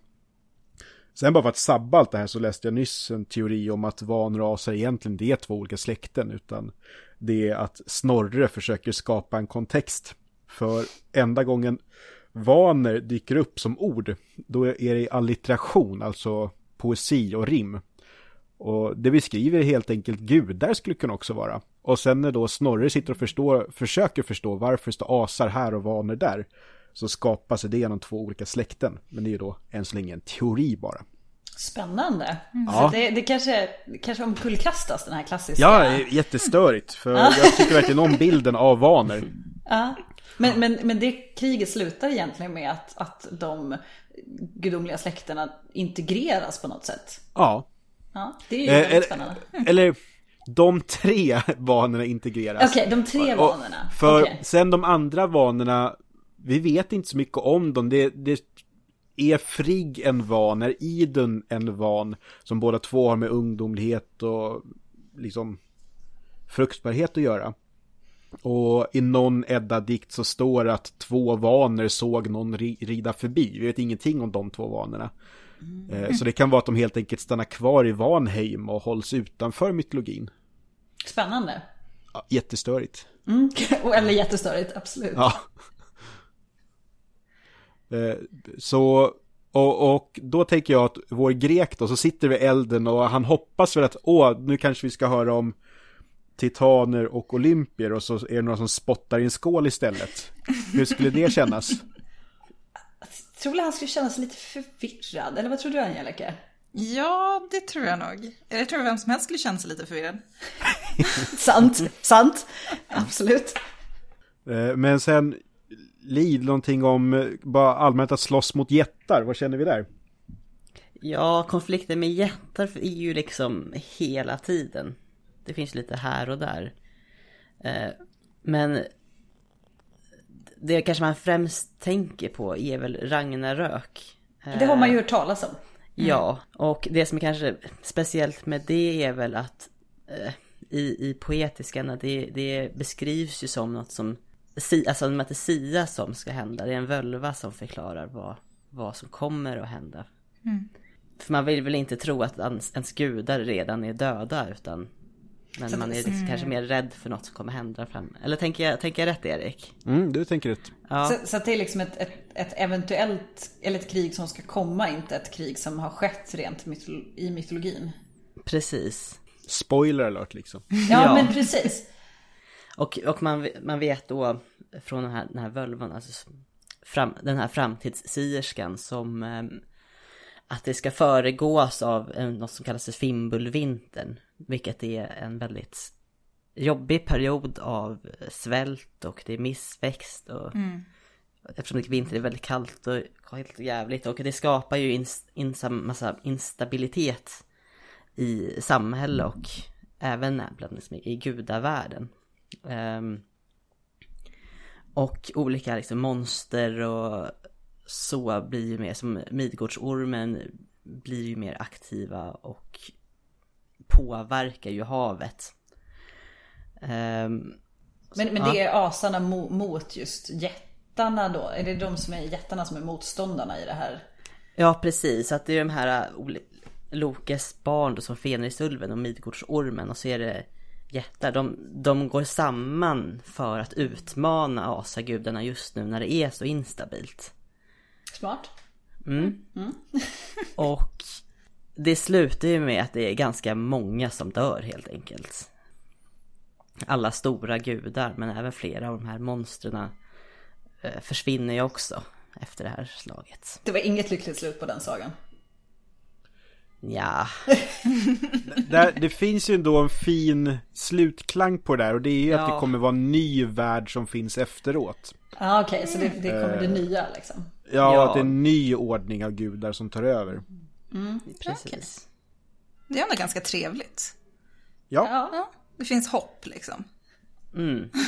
Sen bara för att sabba allt det här så läste jag nyss en teori om att vanrasar egentligen det är två olika släkten utan det är att Snorre försöker skapa en kontext. För enda gången vaner dyker upp som ord, då är det allitteration, alltså poesi och rim. Och det beskriver helt enkelt gudar skulle kunna också vara. Och sen när då Snorre sitter och förstår, försöker förstå varför står asar här och vaner där, så skapas det genom två olika släkten. Men det är ju då än så länge en teori bara. Spännande. Mm. Så Ja. det, det kanske, kanske omkullkastas den här klassiska. Ja, jättestörigt. För jag tycker verkligen om bilden av vaner. Ja. Men, men, men det kriget slutar egentligen med att, att de gudomliga släkterna integreras på något sätt. Ja. Ja, det är ju Eh, väldigt spännande. [laughs] eller de tre [laughs] vanorna integreras. Okej, de tre Och- vanorna. För Okej. sen de andra vanorna, vi vet inte så mycket om dem. Det, det är Frigg en van, är Idun en van, som båda två har med ungdomlighet och liksom fruktbarhet att göra. Och i någon Edda-dikt så står det att två vaner såg någon ri- rida förbi. Vi vet ingenting om de två vanorna. Eh, Så det kan vara att de helt enkelt stannar kvar i Vanheim och hålls utanför mytologin. Spännande. Ja, jättestörigt. Mm. [laughs] Eller jättestörigt, absolut. Ja. Eh, Så, och, och då tänker jag att vår grek då, så sitter vid elden och han hoppas väl att, åh, nu kanske vi ska höra om titaner och olympier och så är det några som spottar i en skål istället. Hur skulle det kännas? Tror du han skulle känna sig lite förvirrad? Eller vad tror du Angelica? Ja, det tror jag nog. Jag tror vem som helst skulle känna sig lite förvirrad. [laughs] Sant, sant. Absolut. Eh, Men sen, Liv, någonting om eh, bara allmänt att slåss mot jättar, vad känner vi där? Ja, konflikter med jättar är ju liksom hela tiden. Det finns lite här och där. Eh, Men det kanske man främst tänker på är väl Ragnarök. Det har man ju hört talas om. Ja, och det som är kanske speciellt med det är väl att eh, i, i poetiskan det, det beskrivs ju som något som, alltså att det är Sia som ska hända. Det är en völva som förklarar vad, vad som kommer att hända. För man vill väl inte tro att ens, ens gudar redan är döda utan men man är liksom kanske mer rädd för något som kommer hända fram. Eller tänker jag, tänker jag rätt Erik? Mm, du tänker rätt. Ja. Så, så att det är liksom ett, ett, ett eventuellt, eller ett krig som ska komma, inte ett krig som har skett rent mytolo- i mytologin. Precis. Spoiler alert liksom. Ja, Ja. men precis. Och, och man, man vet då från den här, den här völvan, alltså fram, den här framtidssierskan som eh, att det ska föregås av en, något som kallas för fimbulvintern. Vilket är en väldigt jobbig period av svält och det är missväxt och Mm. eftersom det är vinter är väldigt kallt och helt jävligt och det skapar ju ins, ins, massa instabilitet i samhälle och även bland liksom, i gudavärlden. Ehm, och olika liksom, monster och så blir ju mer som Midgårdsormen blir ju mer aktiva och påverkar ju havet. Ehm, Men, men ja. det är asarna mo, mot just jättarna då? Är det de som är jättarna som är motståndarna i det här? Ja precis, att det är de här äh, Lokes barn då, som Fenrisulven och Midgårdsormen och så är det jättar. De, de går samman för att utmana asagudarna just nu när det är så instabilt. Smart. [laughs] Och det slutar ju med att det är ganska många som dör helt enkelt. Alla stora gudar men även flera av de här monstren eh, försvinner ju också efter det här slaget. Det var inget lyckligt slut på den sagan. Ja, [laughs] Där, det finns ju ändå en fin slutklang på det där och det är ju att Ja. det kommer vara en ny värld som finns efteråt. Ja ah, okej, så det, det kommer det nya liksom. Ja, Ja. att det är en ny ordning av gudar som tar över. precis. Det är ändå ganska trevligt. Ja, Ja, det finns hopp liksom. Mm. [laughs]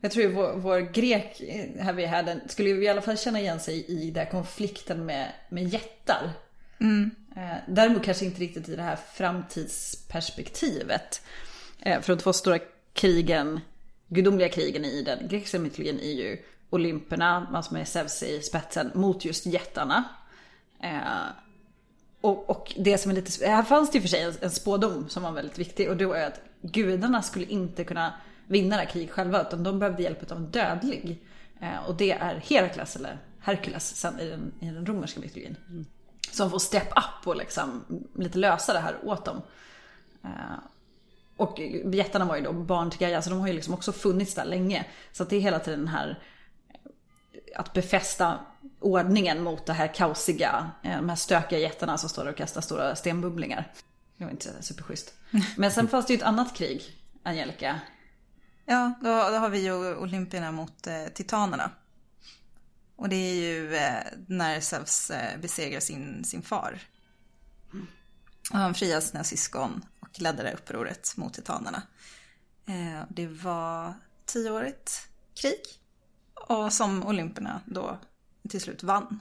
Jag tror ju vår, vår grek här vid härden skulle ju i alla fall känna igen sig i den här konflikten med, med jättar. Eh, Däremot kanske inte riktigt i det här framtidsperspektivet. Eh, För de två stora krigen, gudomliga krigen i den grekiska mytologin är ju Olymperna, alltså med Zeus i spetsen, mot just jättarna. Eh, och, och det som är lite, här fanns det och för sig en, en spådom som var väldigt viktig och det var ju att gudarna skulle inte kunna vinna det här kriget själva utan de behövde hjälp av en dödlig. Och det är Herakles eller Herkules sen i den, i den romerska mytologin. Som får step up och liksom lite lösa det här åt dem. Eh, och jättarna var ju då barn till Gaia så de har ju liksom också funnits där länge. Så att det är hela tiden den här eh, att befästa ordningen mot det här kaosiga, eh, de här stökiga jättarna som står och kastar stora stenbubblingar. Det var inte superschysst. Men sen fanns det ju ett annat krig, Angelica. Ja, då, då har vi ju Olympierna mot eh, Titanerna. Och det är ju eh, när Zeus eh, besegrar sin, sin far. Och han friar sina syskon och ledde det här upproret mot Titanerna. Eh, det var tioårigt krig. Och som Olympierna då till slut vann.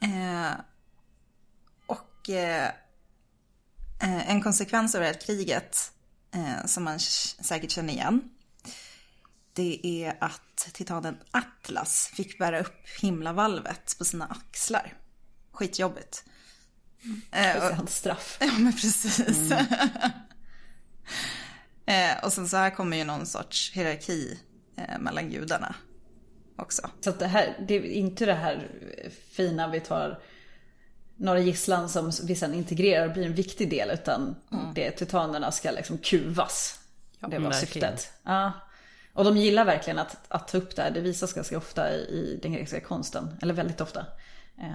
Eh, och eh, en konsekvens av det här kriget eh, som man säkert känner igen. Det är att titanen Atlas fick bära upp himlavalvet på sina axlar. Skitjobbigt. Eh, Det är och, hans straff. [laughs] ja men precis. [laughs] eh, och sen så här kommer ju någon sorts hierarki eh, mellan gudarna också. Så att det här, det är inte det här fina vi tar några gisslan som vi sen integrerar och blir en viktig del utan det är titanerna ska liksom kuvas. det var verkligen. syftet. Ja. Och de gillar verkligen att, att ta upp det här. Det visas ganska ofta i, i den grekiska konsten. Eller väldigt ofta. Eh,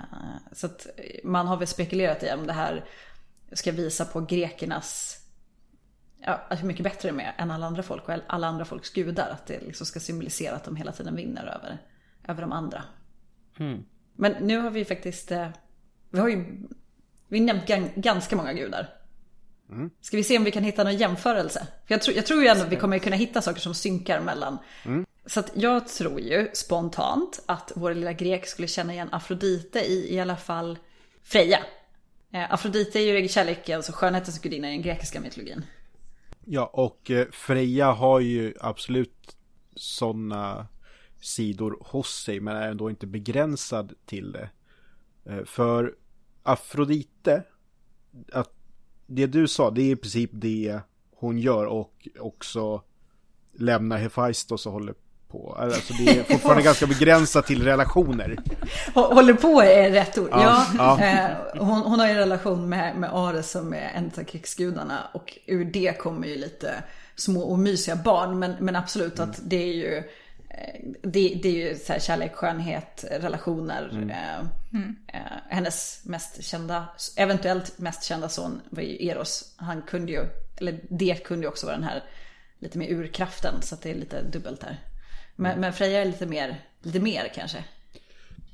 Så att man har väl spekulerat i om det här ska visa på grekernas ja, hur mycket bättre de är än alla andra folk och alla andra folks gudar. Att det liksom ska symbolisera att de hela tiden vinner över, över de andra. Men nu har vi faktiskt, eh, vi har ju vi har nämnt gan- ganska många gudar. Ska vi se om vi kan hitta någon jämförelse? För jag, tror jag tror ju ändå att vi kommer kunna hitta saker som synkar mellan. Så att jag tror ju spontant att vår lilla grek skulle känna igen Afrodite i i alla fall Freja. Eh, Afrodite är ju kärlekens och skönhetens gudinna i den grekiska mytologin. Ja, och eh, Freja har ju absolut sådana sidor hos sig men är ändå inte begränsad till det. Eh, För Afrodite, att det du sa, det är i princip det hon gör och också lämnar Hephaistos och håller på. Alltså det är [laughs] fortfarande ganska begränsat till relationer. Hå- Håller på är rätt ord. Ja, Ja, Eh, hon, hon har ju en relation med, med Ares som är en av krigsgudarna. Och ur det kommer ju lite små omysiga barn. Men, men absolut att det är ju det, det, är ju så här kärlek, skönhet, relationer. Mm. Eh, hennes mest kända, eventuellt mest kända son var ju Eros. Han kunde ju, eller det kunde ju också vara den här lite mer urkraften. Så att det är lite dubbelt där. Men, mm. men Freja är lite mer, lite mer kanske.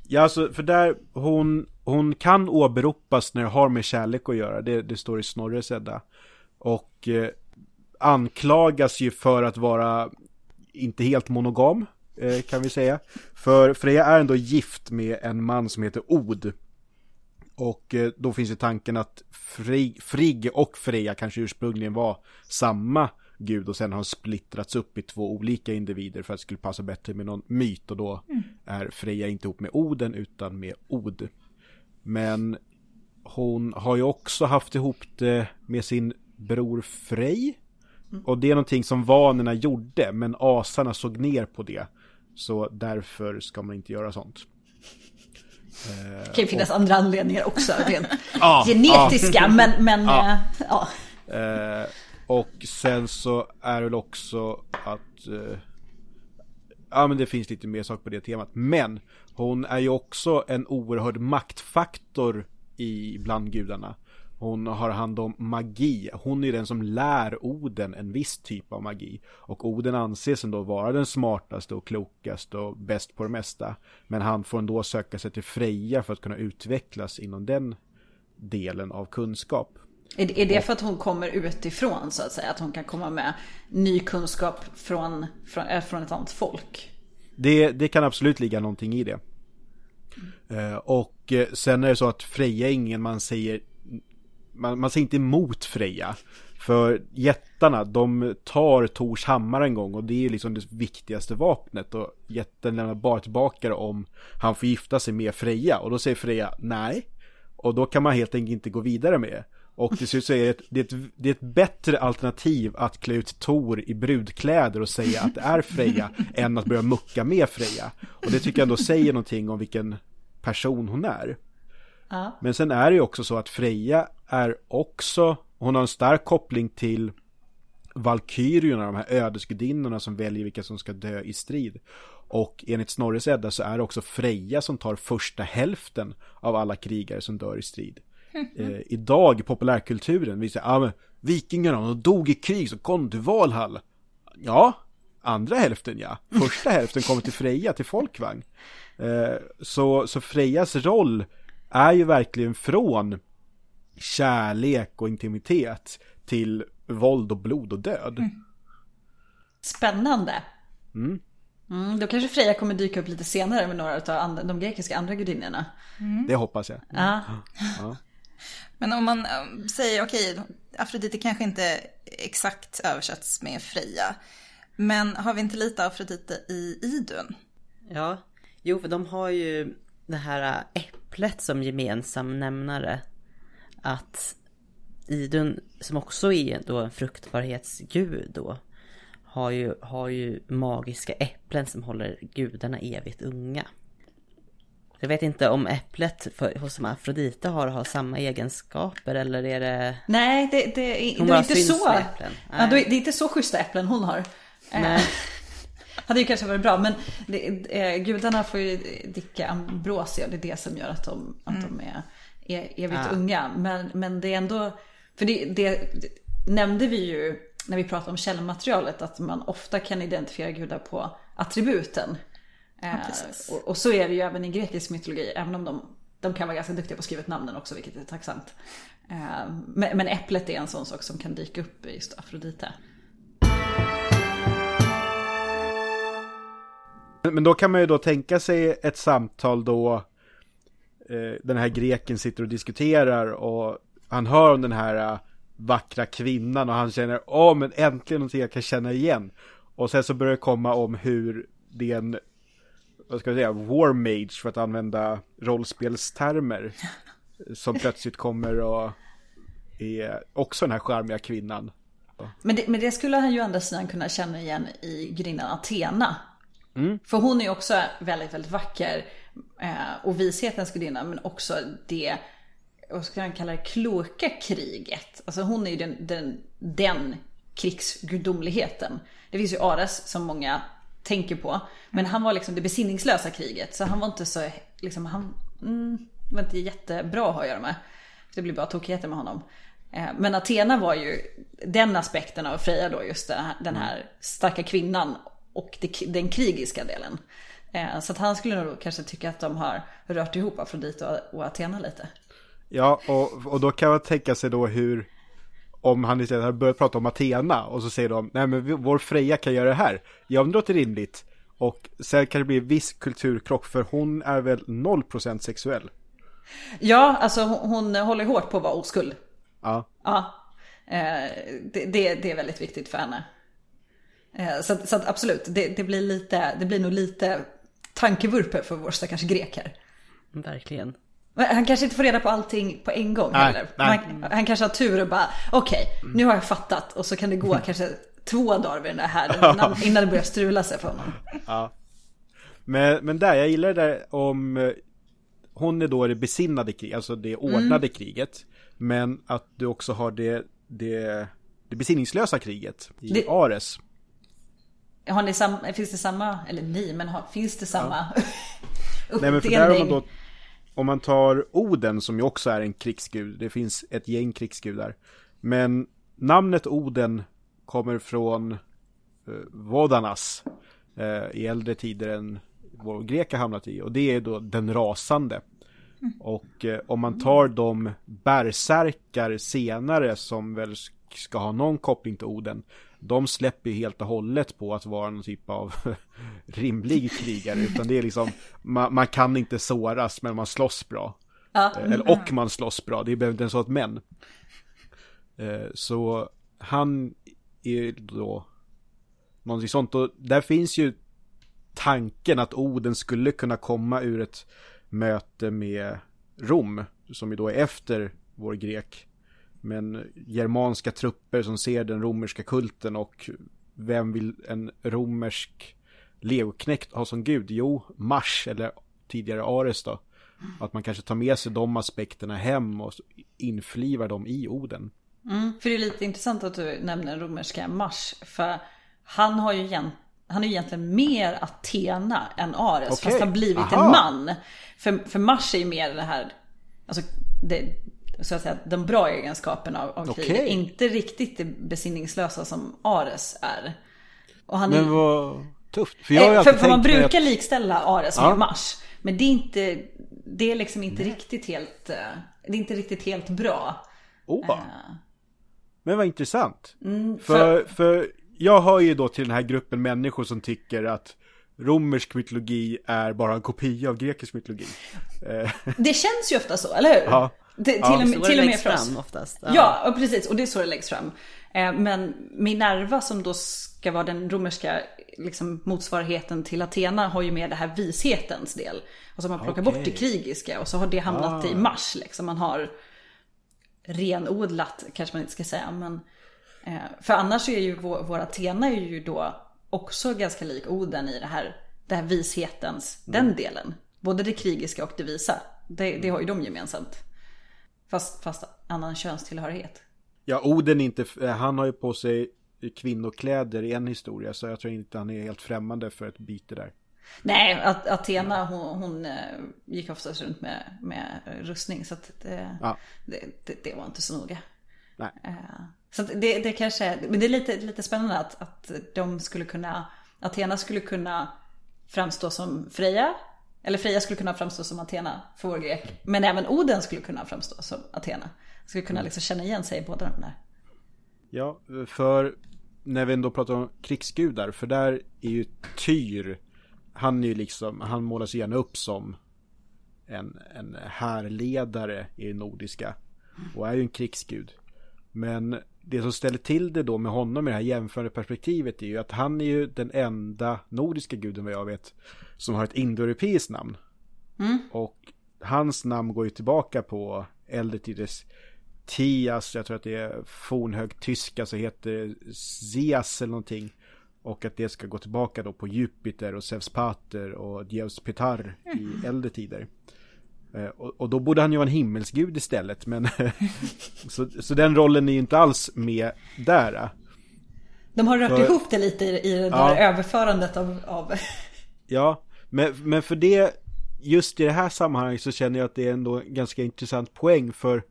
Ja, alltså för där, hon, hon kan åberopas när det har med kärlek att göra. Det, det står i Snorres Edda. Och eh, anklagas ju för att vara inte helt monogam, eh, kan vi säga. För Freja är ändå gift med en man som heter Od. Och eh, då finns ju tanken att Frigg, Frigg och Freja kanske ursprungligen var samma gud och sen har splittrats upp i två olika individer för att det skulle passa bättre med någon myt och då mm. är Freja inte ihop med Oden utan med Od. Men hon har ju också haft ihop det med sin bror Frej. Mm. Och det är någonting som vanerna gjorde men asarna såg ner på det. Så därför ska man inte göra sånt. Det kan ju finnas och... andra anledningar också, rent [laughs] ah, genetiska, ah. men, men ah. ja. Eh, och sen så är det väl också att eh, Ja men det finns lite mer saker på det temat. Men hon är ju också en oerhörd maktfaktor i bland gudarna. Hon har hand om magi. Hon är den som lär Oden en viss typ av magi. Och Oden anses ändå vara den smartaste och klokaste och bäst på det mesta. Men han får ändå söka sig till Freja för att kunna utvecklas inom den delen av kunskap. Är, är det för att hon kommer utifrån så att säga? Att hon kan komma med ny kunskap från, från, äh, från ett annat folk? Det, det kan absolut ligga någonting i det. Mm. Uh, och uh, sen är det så att Freja är ingen man säger man, man säger inte emot Freja. För jättarna, de tar Tors hammare en gång och det är liksom det viktigaste vapnet. Och jätten lämnar bara tillbaka det om han får gifta sig med Freja. Och då säger Freja nej. Och då kan man helt enkelt inte gå vidare med det. och till slut så är det ett, det, är ett, det är ett bättre alternativ att klä ut Tor i brudkläder och säga att det är Freja än att börja mucka med Freja. Och det tycker jag ändå säger någonting om vilken person hon är. Ja. Men sen är det ju också så att Freja är också, hon har en stark koppling till Valkyrierna, de här ödesgudinnorna som väljer vilka som ska dö i strid. Och enligt Snorres Edda så är det också Freja som tar första hälften av alla krigare som dör i strid [laughs] eh, idag i populärkulturen. Vi säger, ja ah, men vikingarna, de dog i krig så kom till Valhall. Ja, andra hälften ja. Första hälften kommer till Freja, till folkvagn. Eh, så, så Frejas roll är ju verkligen från kärlek och intimitet till våld och blod och död. Mm. Spännande. Mm. Mm, då kanske Freja kommer dyka upp lite senare med några av de grekiska andra gudinnorna. Mm. Det hoppas jag. Ja. ja. Men om man säger, okej, okay, Afrodite kanske inte exakt översätts med Freja. Men har vi inte lite Afrodite i Idun? Ja, jo för de har ju det här äpplet som gemensam nämnare. Att Idun, som också är då en fruktbarhetsgud då, har ju, har ju magiska äpplen som håller gudarna evigt unga. Jag vet inte om äpplet för, hos Afrodite har, har samma egenskaper eller är det... Nej, det, det, det, det är inte så. Ja, det är inte så schyssta äpplen hon har. Nej. Hade ju kanske varit bra men det, eh, gudarna får ju dricka ambrosia det är det som gör att de, att mm. de är, är evigt ja. unga. Men, men det är ändå, för det, det, det nämnde vi ju när vi pratade om källmaterialet att man ofta kan identifiera gudar på attributen. Ja, eh, och, och, så är det ju även i grekisk mytologi, även om de, de kan vara ganska duktiga på att skriva ut namnen också, vilket är tacksamt. Eh, men, men äpplet är en sån sak som kan dyka upp i just Afrodite. Men då kan man ju då tänka sig ett samtal då eh, den här greken sitter och diskuterar och han hör om den här eh, vackra kvinnan och han känner åh men äntligen någonting jag kan känna igen. Och sen så börjar det komma om hur det är en vad ska jag säga, war mage för att använda rollspelstermer. som plötsligt kommer och är också den här charmiga kvinnan. Men det, men det skulle han ju å andra sidan kunna känna igen i grinnan Athena. Mm. För hon är ju också väldigt, väldigt vacker. Eh, och vishetens gudinna, men också det, vad ska man kalla det, kloka kriget. Alltså hon är ju den, den, den krigsgudomligheten. Det finns ju Ares som många tänker på. Men han var liksom det besinningslösa kriget. Så han var inte så, liksom, han mm, var inte jättebra att ha att göra med. Det blir bara tokigheter med honom. Eh, men Athena var ju den aspekten av Freja då, just den här, den här starka kvinnan och den krigiska delen. Eh, så att han skulle nog kanske tycka att de har rört ihop Afrodite och, och Athena lite. Ja, och, och då kan man tänka sig då hur, om han istället har börjat prata om Athena och så säger de, nej men vår Freja kan göra det här. Ja, men det låter rimligt. Och sen kan det bli viss kulturkrock för hon är väl 0% sexuell. Ja, alltså hon, hon håller hårt på att vara oskuld. Ja. Ja, eh, det, det, det, är väldigt viktigt för henne. Eh, så, så att absolut, det, det, blir lite, det blir nog lite tankevurper för vår stackars grek här. Verkligen. Han kanske inte får reda på allting på en gång nej, heller. Nej. Han, han, kanske har tur och bara, okej, okay, nu har jag fattat. Och så kan det gå kanske två dagar vid den här [laughs] innan, innan det börjar strula sig för honom. Ja. Men, men där, jag gillar det där om eh, hon är då det besinnade kriget, alltså det ordnade mm. kriget. Men att du också har det, det, det besinningslösa kriget i det... Ares. Har ni samma, finns det samma, eller ni, men har, finns det samma ja. [laughs] Nej men för där har man då, om man tar Oden som ju också är en krigsgud, det finns ett gäng krigsgudar. Men namnet Oden kommer från eh, Vodanas eh, i äldre tider än vår grek har hamnat i. Och det är då den rasande. Och eh, om man tar de bärsärkar senare som väl ska ha någon koppling till Oden. De släpper ju helt och hållet på att vara någon typ av [laughs] rimlig krigare. Utan det är liksom, man, man, kan inte såras men man slåss bra. Ja. Eh, eller, och man slåss bra, det behöver inte ens vara ett men. Eh, så han är då någonting sånt. Och där finns ju tanken att Oden skulle kunna komma ur ett möte med Rom, som ju då är efter vår grek. Men germanska trupper som ser den romerska kulten och vem vill en romersk leoknekt ha som gud? Jo, Mars eller tidigare Ares då. Att man kanske tar med sig de aspekterna hem och inflivar dem i Oden. Mm, för det är lite intressant att du nämner romerska Mars. För han har ju egentligen han är egentligen mer Athena än Ares, okay. fast har blivit Aha. en man. För, för Mars är ju mer det här, alltså det, så att säga, de bra egenskaperna av, av okay. kriget. Inte riktigt det besinningslösa som Ares är. Och han men vad tufft. För, jag har eh, för, för man brukar att... likställa Ares ja. med Mars. Men det är inte, det är liksom inte riktigt helt, eh, det är inte riktigt helt bra. Oh. Uh. Men vad intressant. Mm, för... för, för jag hör ju då till den här gruppen människor som tycker att romersk mytologi är bara en kopia av grekisk mytologi. Eh. Det känns ju ofta så, eller hur? Ja. Det, till, ja. och med, till och med för oss. Fram oftast. Ja. ja, precis. Och det är så det läggs fram. Eh, men Minerva som då ska vara den romerska liksom, motsvarigheten till Athena har ju med det här vishetens del. Alltså man plockar okay. bort det krigiska och så har det hamnat ah. i Mars. Liksom. Man har renodlat, kanske man inte ska säga, men Eh, för annars är ju vår, vår Athena är ju då också ganska lik Oden i det här, det här vishetens, mm. den delen. Både det krigiska och det visa. Det, det har ju de gemensamt. Fast, fast annan könstillhörighet. Ja, Oden inte, eh, han har ju på sig kvinnokläder i en historia så jag tror inte han är helt främmande för ett byte där. Nej, att Athena hon, hon eh, gick oftast runt med, med rustning så det, ja. det, det, det, var inte så noga. Nej. Så det, det kanske, men det är lite, lite spännande att, att de skulle kunna, Athena skulle kunna framstå som Freja. Eller Freja skulle kunna framstå som Athena för vår grek. Men även Oden skulle kunna framstå som Athena. Skulle kunna liksom känna igen sig i båda de där. Ja, för när vi ändå pratar om krigsgudar, för där är ju Tyr, han är ju liksom, han målas gärna upp som en, en härledare i det nordiska. Och är ju en krigsgud. Men det som ställer till det då med honom i det här jämförande perspektivet är ju att han är ju den enda nordiska guden vad jag vet som har ett indoeuropeiskt namn. Mm. Och hans namn går ju tillbaka på äldre tiders Tias, jag tror att det är fornhög tyska så heter Zias eller någonting. Och att det ska gå tillbaka då på Jupiter och Zeus Pater och Dios Petar i mm. äldre tider. Eh, och, och, då borde han ju vara en himmelsgud istället, men [laughs] så, så den rollen är ju inte alls med där. De har rört För- ihop det lite i, i det där Ja. överförandet av, av Ja, men, men för det, just i det här sammanhanget så känner jag att det är ändå en ganska intressant poäng för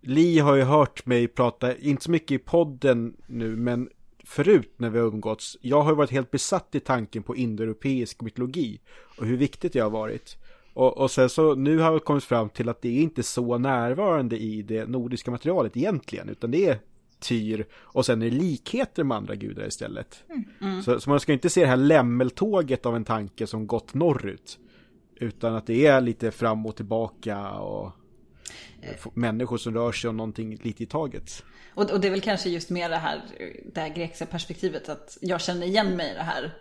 Li har ju hört mig prata, inte så mycket i podden nu, men förut när vi har umgåtts. Jag har ju varit helt besatt i tanken på indoeuropeisk mytologi och hur viktigt det har varit. Och, och sen så nu har vi kommit fram till att det är inte så närvarande i det nordiska materialet egentligen, utan det är Tyr och sen är det likheter med andra gudar istället. Så, så man ska inte se det här lämmeltåget av en tanke som gått norrut. Utan att det är lite fram och tillbaka och f- människor som rör sig om någonting lite i taget. Och, och det är väl kanske just mer det här, det här grekiska perspektivet att jag känner igen mig i det här.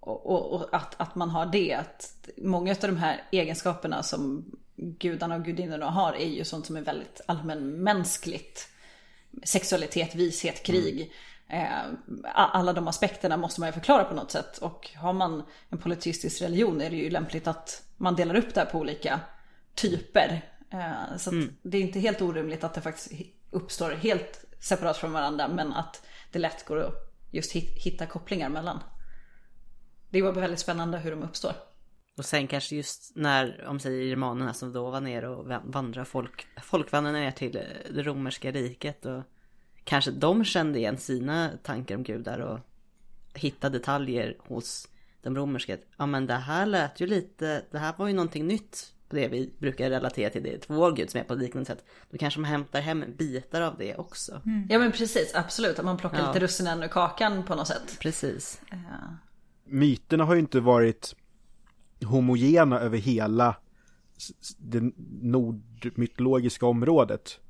Och, och, och att, att man har det. Att många av de här egenskaperna som gudarna och gudinnorna har är ju sånt som är väldigt allmänmänskligt. Sexualitet, vishet, krig. Eh, a- alla de aspekterna måste man ju förklara på något sätt. Och har man en politistisk religion är det ju lämpligt att man delar upp det här på olika typer. Eh, Så att det är inte helt orimligt att det faktiskt uppstår helt separat från varandra men att det lätt går att just hit- hitta kopplingar mellan. Det var väldigt spännande hur de uppstår. Och sen kanske just när, om säger germanerna som då var nere och van- vandrar folk, folkvandrarna ner till eh, det romerska riket och kanske de kände igen sina tankar om gudar och hittade detaljer hos de romerska. Ja men det här lät ju lite, det här var ju någonting nytt på det vi brukar relatera till, det är vår gud som är på ett liknande sätt. Då kanske man hämtar hem bitar av det också. Ja men precis, absolut. Att man plockar Ja. lite russinen ur kakan på något sätt. Precis. Myterna har ju inte varit homogena över hela det nordmytologiska området.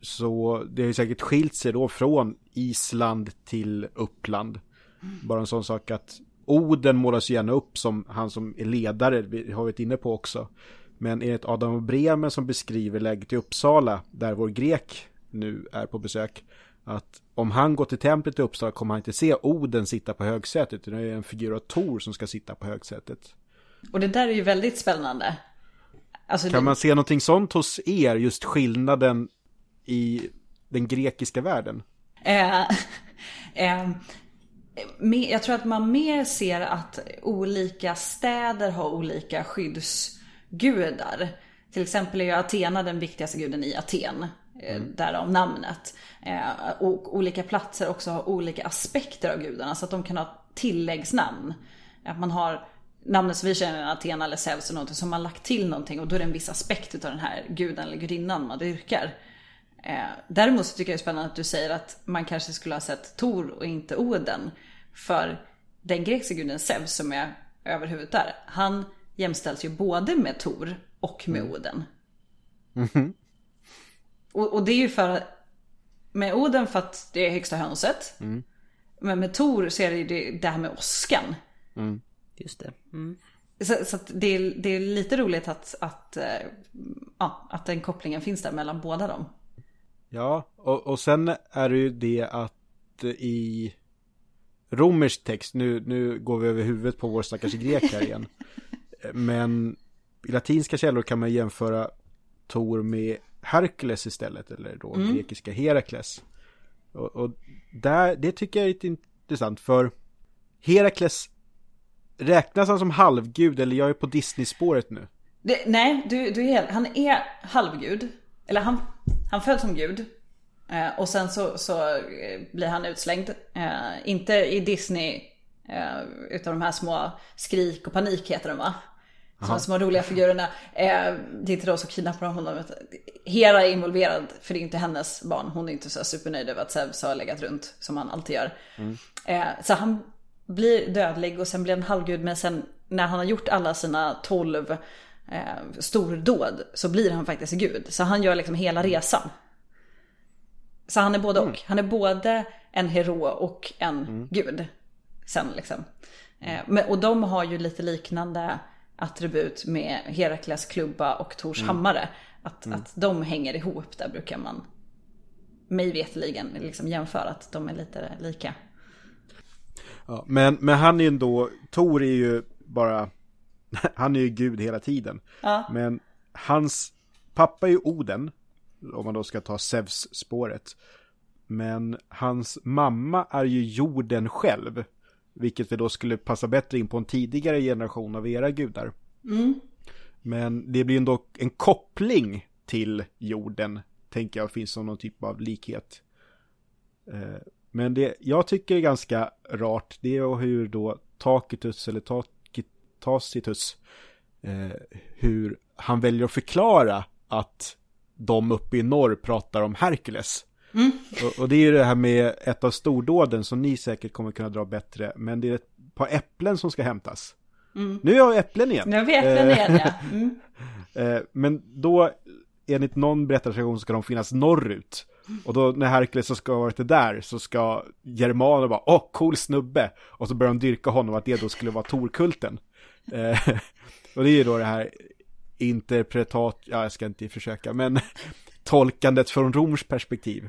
Så det har ju säkert skilt sig då från Island till Uppland. Bara en sån sak att Oden målas ju gärna upp som han som är ledare, vi har varit inne på också. Men enligt Adam och Bremen som beskriver läget i Uppsala, där vår grek nu är på besök, att om han går till templet i Uppsala kommer han inte se Oden sitta på högsätet, utan det är en figur av Tor som ska sitta på högsätet. Och det där är ju väldigt spännande. Alltså, Kan det, man se någonting sånt hos er, just skillnaden i den grekiska världen? Eh, [laughs] eh, jag tror att man mer ser att olika städer har olika skyddsgudar. Till exempel är ju Athena den viktigaste guden i Aten. eh, Därav namnet. Eh, och olika platser också har olika aspekter av gudarna. Så att de kan ha tilläggsnamn. Att man har namnet som vi känner, Athena eller Zeus eller någonting, som man lagt till någonting och då är det en viss aspekt av den här guden eller gudinnan man dyrkar. Eh, däremot så tycker jag det är spännande att du säger att man kanske skulle ha sett Tor och inte Oden. För den grekiska guden Zeus som är överhuvudet där, han jämställs ju både med Tor och med Oden. Och, och det är ju för att, med Oden för att det är högsta hönset. Men med Tor så är det ju det, det här med åskan. Just det. Mm. Så, så att det, är, det är lite roligt att, att, eh, ja, att den kopplingen finns där mellan båda dem. Ja, och, och sen är det ju det att i romersk text, nu, nu går vi över huvudet på vår stackars grek här igen. [laughs] Men i latinska källor kan man jämföra Tor med Herkules istället, eller då grekiska Herakles. Och, och där, det tycker jag är lite intressant, för Herakles räknas han som halvgud, eller jag är på Disney-spåret nu? Det, nej, du, du är, han är halvgud. Eller han, han föds som gud. Eh, och sen så, så eh, blir han utslängd. Eh, inte i Disney. Eh, utan de här små skrik och panik heter de va? Som de små roliga figurerna. Eh, det är inte då så kidnappar de honom. Hera är involverad för det är inte hennes barn. Hon är inte så supernöjd över att Zeus har legat runt som han alltid gör. Eh, så han blir dödlig och sen blir han halvgud. Men sen när han har gjort alla sina tolv eh, stordåd så blir han faktiskt gud. Så han gör liksom hela resan. Så han är både och. Han är både en hero och en gud. Sen liksom. Eh, men, och de har ju lite liknande attribut med Herakles klubba och Tors hammare. Att, att de hänger ihop, där brukar man mig vetligen liksom jämföra att de är lite lika. Ja, men, men han är ju ändå, Tor är ju bara, [laughs] han är ju gud hela tiden. Ja. Men hans pappa är ju Oden, om man då ska ta Zeus-spåret. Men hans mamma är ju jorden själv. Vilket vi då skulle passa bättre in på en tidigare generation av era gudar. Men det blir ändå en koppling till jorden, tänker jag finns som någon typ av likhet. Men det jag tycker är ganska rart, det är hur då Tacitus, eller Taci- Tacitus, eh, hur han väljer att förklara att de uppe i norr pratar om Herkules. Och, och det är ju det här med ett av stordåden som ni säkert kommer kunna dra bättre, men det är ett par äpplen som ska hämtas. Nu är jag äpplen igen. Nu har vi äpplen Eh, igen ja. Mm. [laughs] Eh, men då, enligt någon berättartradition, ska de finnas norrut. Och då när Herkules ska ha varit det där så ska germaner bara, åh, cool snubbe. Och så börjar de dyrka honom att det då skulle vara Torkulten. Eh, [laughs] och det är ju då det här interpretat, ja jag ska inte försöka, men [laughs] tolkandet från Roms perspektiv.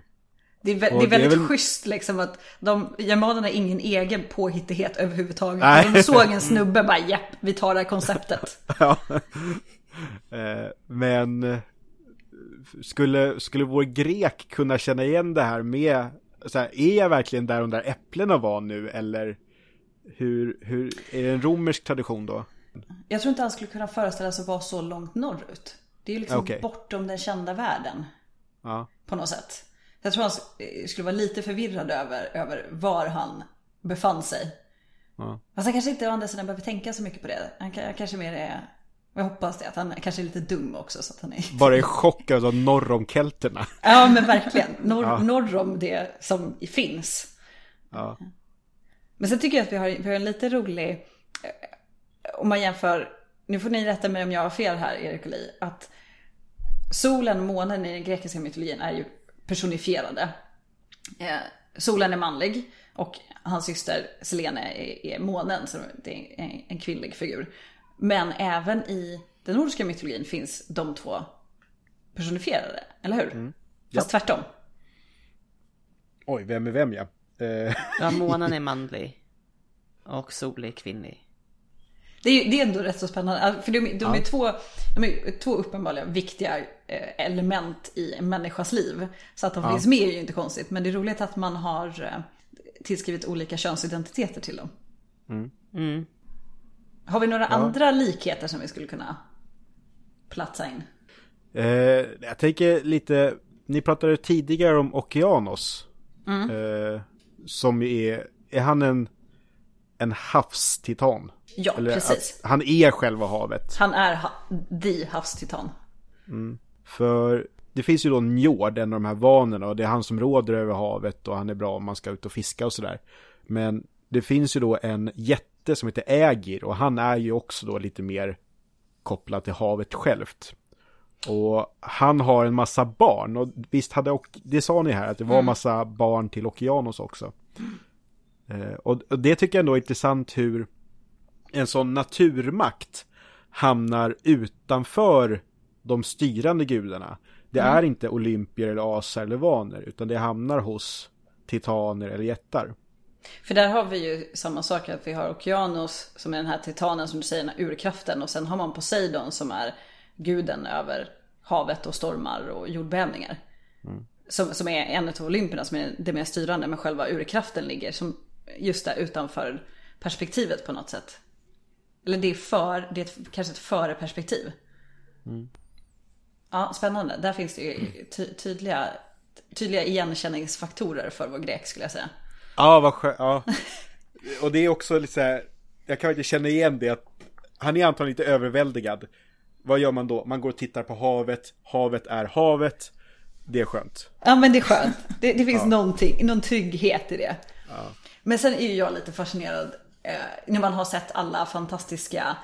Det är, vä- det är det är väldigt väl- schysst liksom att de, germanerna har ingen egen påhittighet överhuvudtaget. Nej. De såg en snubbe bara, japp, vi tar det här konceptet. [laughs] Ja. Eh, Men skulle, skulle vår grek kunna känna igen det här med, så här, är jag verkligen där de där äpplena var nu eller hur, hur, är det en romersk tradition då? Jag tror inte han skulle kunna föreställa sig att vara så långt norrut. Det är ju liksom Okej. bortom den kända världen. Ja, På något sätt. Jag tror han sk- skulle vara lite förvirrad över, över var han befann sig. Ja. Fast han kanske inte å andra sidan behöver tänka så mycket på det. Han ka- kanske mer är, jag hoppas det, att han kanske är lite dum också. Så att han är... bara i chock av norr om kelterna. Ja men verkligen. Norr, Ja. norr om det som finns. Ja, Men sen tycker jag att vi har, vi har en lite rolig, eh, om man jämför, nu får ni rätta mig om jag har fel här Erik och Li, att solen och månen i den grekiska mytologin är ju personifierade. Eh, solen är manlig och hans syster Selene är, är månen, så det är en, en kvinnlig figur. Men även i den nordiska mytologin finns de två personifierade, eller hur? Fast tvärtom. oj, vem är vem ja? Eh, Ja, månen är [laughs] manlig. Och sol är kvinnlig. Det är, det är ändå rätt så spännande. För de, de, är, Ja. två, de är två uppenbarliga viktiga eh, element i en människas liv. Så att de finns med är ju inte konstigt. Men det är roligt att man har eh, tillskrivit olika könsidentiteter till dem. Mm. Har vi några andra likheter som vi skulle kunna platsa in? Eh, jag tänker lite, ni pratade tidigare om Okeanos. Eh, som är, är han en, en havstitan? Ja, Eller precis. att han är själva havet. Han är ha, the havstitan. För det finns ju då Njord, en av de här vanerna, och det är han som råder över havet och han är bra om man ska ut och fiska och sådär. Men det finns ju då en jätte som heter Ägir och han är ju också då lite mer kopplad till havet självt. Och han har en massa barn och visst hade, och det sa ni här, att det var massa barn till Okeanos också. Eh, och, och det tycker jag ändå är intressant hur en sån naturmakt hamnar utanför de styrande gudarna. Det är inte olympier eller asar eller vaner, utan det hamnar hos titaner eller jättar. För där har vi ju samma sak, att vi har Okeanos som är den här titanen som du säger, den här urkraften. Och sen har man Poseidon som är guden över havet och stormar och jordbävningar. Som, som är en av olympierna som är det mer styrande, men själva urkraften ligger som just där utanför perspektivet på något sätt. Eller det är för, det är ett, kanske ett före-perspektiv. Ja, spännande. Där finns det ju ty, tydliga, tydliga igenkänningsfaktorer för vår grek skulle jag säga. Ja, vad skönt. Ja. Och det är också lite så här, jag kan inte känna igen det att han är antagligen lite överväldigad. Vad gör man då? Man går och tittar på havet, havet är havet. Det är skönt. Ja men det är skönt. Det, det finns någonting, någon trygghet i det. Men sen är ju jag lite fascinerad eh, när man har sett alla fantastiska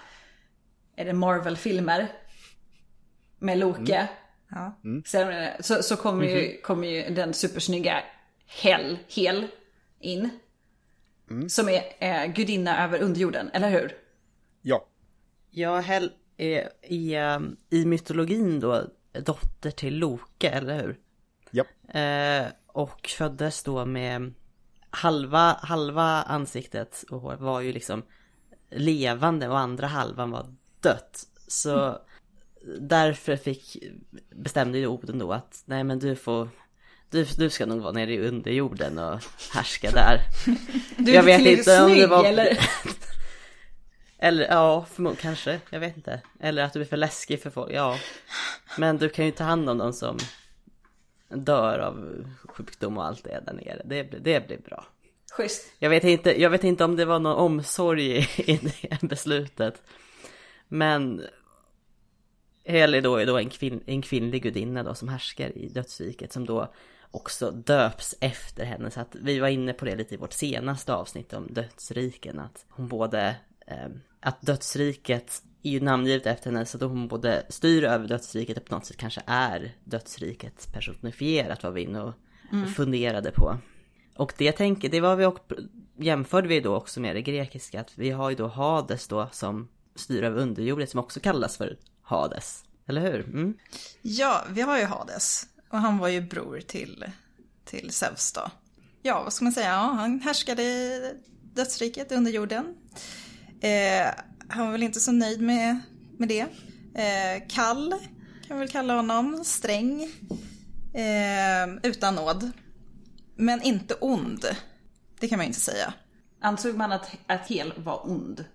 är det Marvel-filmer med Loke. Ja. Sen, så, så kommer ju, kommer ju den supersnygga Hel, Hel in. Som är eh, gudinna över underjorden, eller hur? Ja. Ja, Hel är i, um, i mytologin då dotter till Loke, eller hur? Ja. Eh, och föddes då med halva, halva ansiktet och hår var ju liksom levande och andra halvan var dött. Så därför fick, bestämde ju Oden då att nej men du får, du, du ska nog vara nere i underjorden och härska där. [laughs] Du Jag vet inte om det var- eller? [laughs] Eller ja, förmodligen kanske, jag vet inte. Eller att du är för läskig för folk, ja. Men du kan ju ta hand om de som dör av sjukdom och allt det där nere. Det, blir- det blir bra. Schysst. Jag vet inte, jag vet inte om det var någon omsorg i, [laughs] i det beslutet. Men Hel är då, är då en, kvinn, en kvinnlig gudinna då som härskar i dödsriket som då också döps efter henne. Så att vi var inne på det lite i vårt senaste avsnitt om dödsriken. Att hon både, eh, att dödsriket är ju namngivet efter henne så att hon både styr över dödsriket och på något sätt kanske är dödsriket personifierat var vi inne och funderade på. Och det tänker, det var vi och jämförde vi då också med det grekiska att vi har ju då Hades då som styr över underjorden som också kallas för Hades. Eller hur? Mm. Ja, vi har ju Hades. Och han var ju bror till, till Zeus då. Ja, vad ska man säga? Ja, han härskade i dödsriket under jorden. Eh, han var väl inte så nöjd med, med det. Eh, kall, kan vi väl kalla honom. Sträng. Eh, utan nåd. Men inte ond. Det kan man ju inte säga. Ansåg man att, att Hel var ond?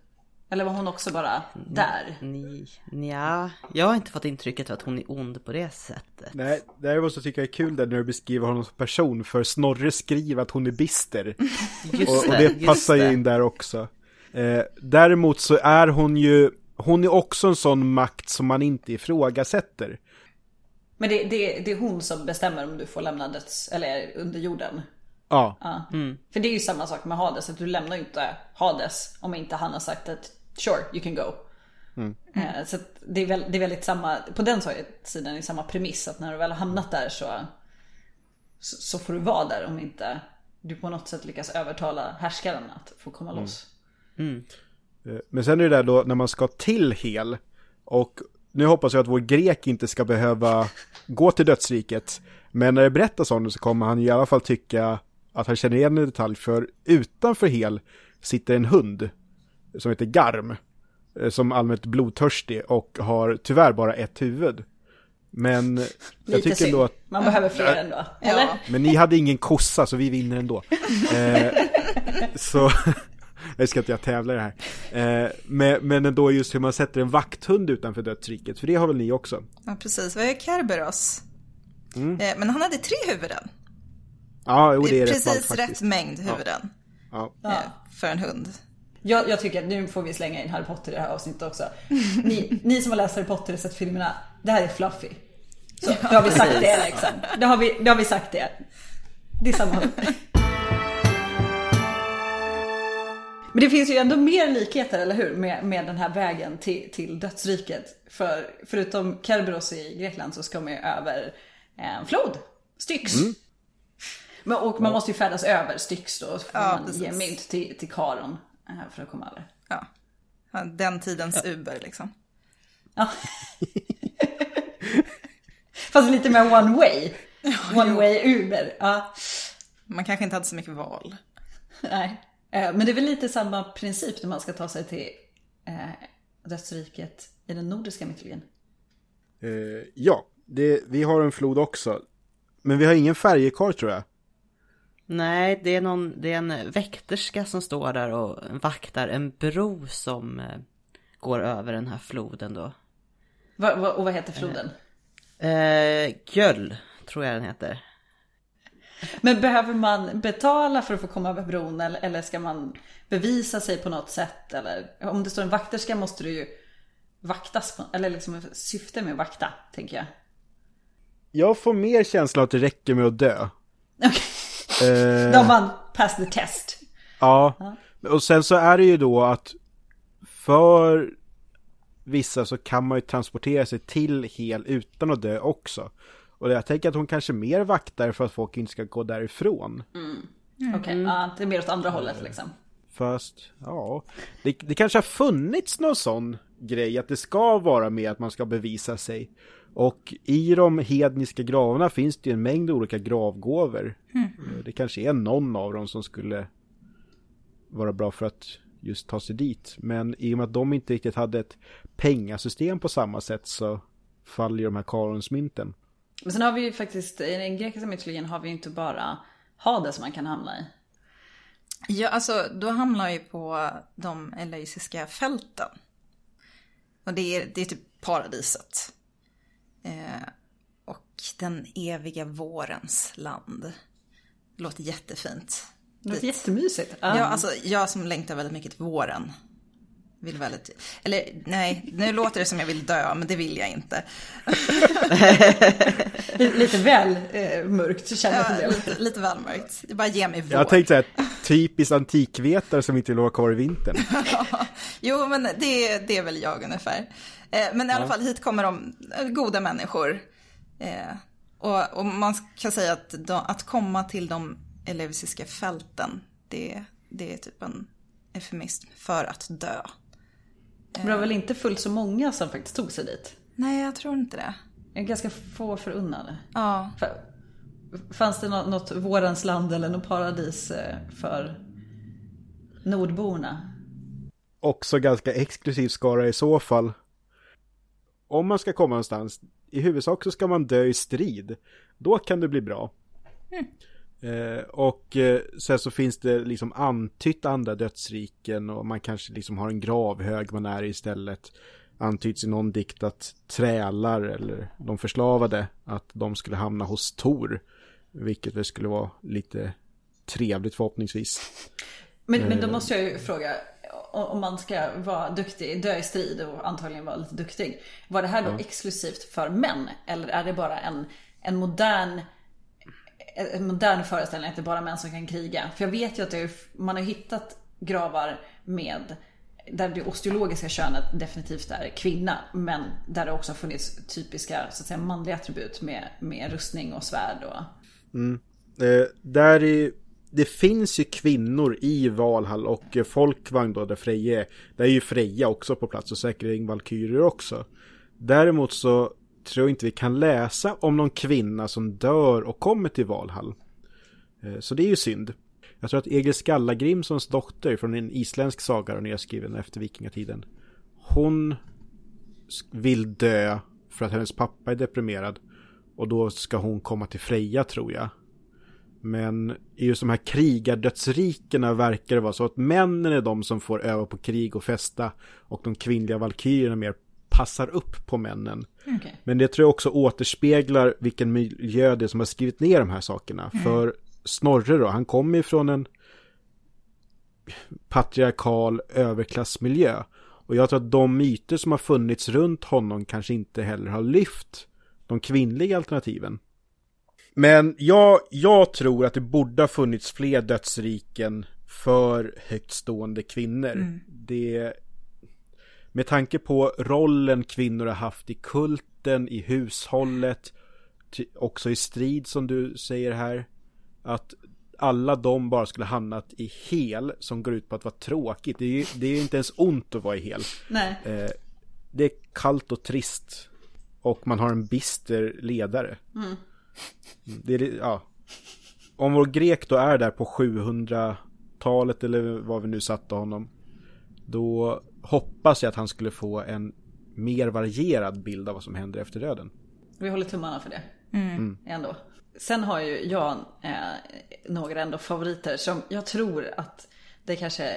Eller var hon också bara där? Ni, nja, jag har inte fått intrycket att hon är ond på det sättet. Nej, däremot så tycker jag det är kul där när du beskriver honom som person, för Snorre skriver att hon är bister. [laughs] Just Och, och det, det just passar ju det. in där också. Eh, däremot så är hon ju, hon är också en sån makt som man inte ifrågasätter. Men det, det, det är hon som bestämmer om du får lämna döds, eller under jorden. Ja, Ja. För det är ju samma sak med Hades, att du lämnar ju inte Hades om inte han har sagt att sure you can go. Eh, Så det, är väl, det är väldigt samma, på den sidan är samma premiss att när du väl har hamnat där så, så, så får du vara där om inte du på något sätt lyckas övertala härskaren att få komma loss. Eh, Men sen är det där då när man ska till hel och nu hoppas jag att vår grek inte ska behöva gå till dödsriket. Men när det berättas om det så kommer han i alla fall tycka att han känner igen en detalj för utanför hel sitter en hund som heter Garm. eh, Som allmänt blodtörstig och har tyvärr bara ett huvud. Men jag Lite tycker synd. ändå att Man behöver fler ändå. Eller? Ja. men ni hade ingen kossa så vi vinner ändå. Eh, så, [laughs] jag ska inte jag tävla i det här. Eh, men, men ändå just hur man sätter en vakthund utanför dödsriket, för det har väl ni också? Ja, precis. Vad är Kerberos? Eh, men han hade tre huvuden. Ja, jo, det är rätt Precis rätt faktiskt. mängd huvuden Ja. eh, för en hund. Jag, jag tycker att nu får vi slänga in Harry Potter i det här avsnittet också. [laughs] Ni, ni som har läst Harry Potter och sett filmerna, det här är Fluffy. Så, då har vi sagt det liksom. Då har vi, då har vi sagt det. Det är samma hund. Men det finns ju ändå mer likheter, eller hur? Med, med den här vägen till, till dödsriket. För förutom Kerberos i Grekland så ska man ju över en flod. Styx. Men, och man måste ju färdas över Styx då. Så får Ja, man precis. ge mynt till, till Karon. eh, För att komma över. Ja. Ja, Den tidens Uber liksom. Ja. Fast lite mer one way. One way Uber. Ja. Man kanske inte hade så mycket val. Nej. Eh, Men det är väl lite samma princip när man ska ta sig till eh, dödsriket i den nordiska mytologin. Eh, ja, det, vi har en flod också. Men vi har ingen färjekarl tror jag. Nej, det är, någon, det är en väkterska som står där och vaktar en bro som eh, går över den här floden då. Va, va, och vad heter floden? Eh, Göll, tror jag den heter. Men behöver man betala för att få komma över bron eller, eller ska man bevisa sig på något sätt? Eller om det står en vakterska måste du ju vaktas på, eller liksom syfte med att vakta, tänker jag. Jag får mer känsla att det räcker med att dö. [laughs] Okej. Eh, Då har man passed the test. Ja, och sen så är det ju då att för vissa så kan man ju transportera sig till hel utan att dö också. Och jag tänker att hon kanske mer vaktar för att folk inte ska gå därifrån. Okej, ja, det är mer åt andra hållet liksom. Fast, ja, det, det kanske har funnits någon sån grej att det ska vara med att man ska bevisa sig. Och i de hedniska gravarna finns det ju en mängd olika gravgåvor. Det kanske är någon av dem som skulle vara bra för att just ta sig dit. Men i och med att de inte riktigt hade ett pengasystem på samma sätt så faller ju de här karonsmynten. Men sen har vi ju faktiskt, i den grekiska mytologin har vi ju inte bara Hades som man kan hamna i. Ja, alltså då hamnar ju på de eleusiska fälten. Och det är, det är typ paradiset. Eh, och den eviga vårens land. Låter jättefint. Det låter jättemysigt. Ja, alltså jag som längtar väldigt mycket till våren. Vill väldigt, eller nej, nu låter det som jag vill dö, men det vill jag inte. [laughs] Lite, väl eh, mörkt känner jag Ja, det. lite, lite väl mörkt. Det bara ger mig vår. Jag tänkte såhär, typiskt antikvetare som inte vill vara kvar i vintern. [laughs] Jo, men det, det är väl jag ungefär. Eh, men i alla fall, hit kommer de eh, goda människor. Eh, och, och man kan säga att, de, att komma till de eleusiska fälten, det, det är typ en eufemism för att dö. Men det var väl inte fullt så många som faktiskt tog sig dit? Nej, jag tror inte det. Ganska få förunnade. Ja, Fa- Fanns det något, vårens land eller något paradis eh, för nordborna? Också ganska exklusiv skara i så fall. Om man ska komma någonstans, i huvudsak så ska man dö i strid. Då kan det bli bra. Eh, och eh, sen så finns det liksom antytt andra dödsriken och man kanske liksom har en gravhög man är i istället. Antyds i någon dikt att trälar eller de förslavade att de skulle hamna hos Tor. Vilket väl skulle vara lite trevligt förhoppningsvis. Men, men då måste jag ju fråga, om man ska vara duktig, dö i strid och antagligen vara lite duktig. Var det här då exklusivt för män? Eller är det bara en, en modern en modern föreställning att det är bara män som kan kriga? För jag vet ju att det är, man har hittat gravar med där det osteologiska könet definitivt är kvinna. Men där det också har funnits typiska så att säga, manliga attribut med, med rustning och svärd. Och... Mm. Eh, där är, det finns ju kvinnor i Valhall och eh, Folkvagn då där Freje är. Där är ju Freja också på plats och säkerligen Valkyrier också. Däremot så tror inte vi kan läsa om någon kvinna som dör och kommer till Valhall. Eh, så det är ju synd. Jag tror att Egil Skallagrimsons dotter från en isländsk saga och nedskriven efter vikingatiden. Hon vill dö för att hennes pappa är deprimerad. Och då ska hon komma till Freja tror jag. Men i just de här krigardödsrikena verkar det vara så att männen är de som får öva på krig och festa. Och de kvinnliga valkyrierna mer passar upp på männen. Okej. Men det tror jag också återspeglar vilken miljö det är som har skrivit ner de här sakerna. För Snorre då, han kommer ju från en patriarkal överklassmiljö. Och jag tror att de myter som har funnits runt honom kanske inte heller har lyft de kvinnliga alternativen. Men jag, jag tror att det borde ha funnits fler dödsriken för högtstående kvinnor. Det, med tanke på rollen kvinnor har haft i kulten, i hushållet, också i strid som du säger här. Att alla de bara skulle hamnat i hel som går ut på att vara tråkigt. Det är ju det är ju inte ens ont att vara i hel. Nej. Eh, det är kallt och trist. Och man har en bister ledare. Mm, Det är, ja. Om vår grek då är där på 700-talet eller vad vi nu satte honom. Då hoppas jag att han skulle få en mer varierad bild av vad som händer efter döden. Vi håller tummarna för det. Ändå. Sen har ju jag eh, några ändå favoriter som jag tror att det kanske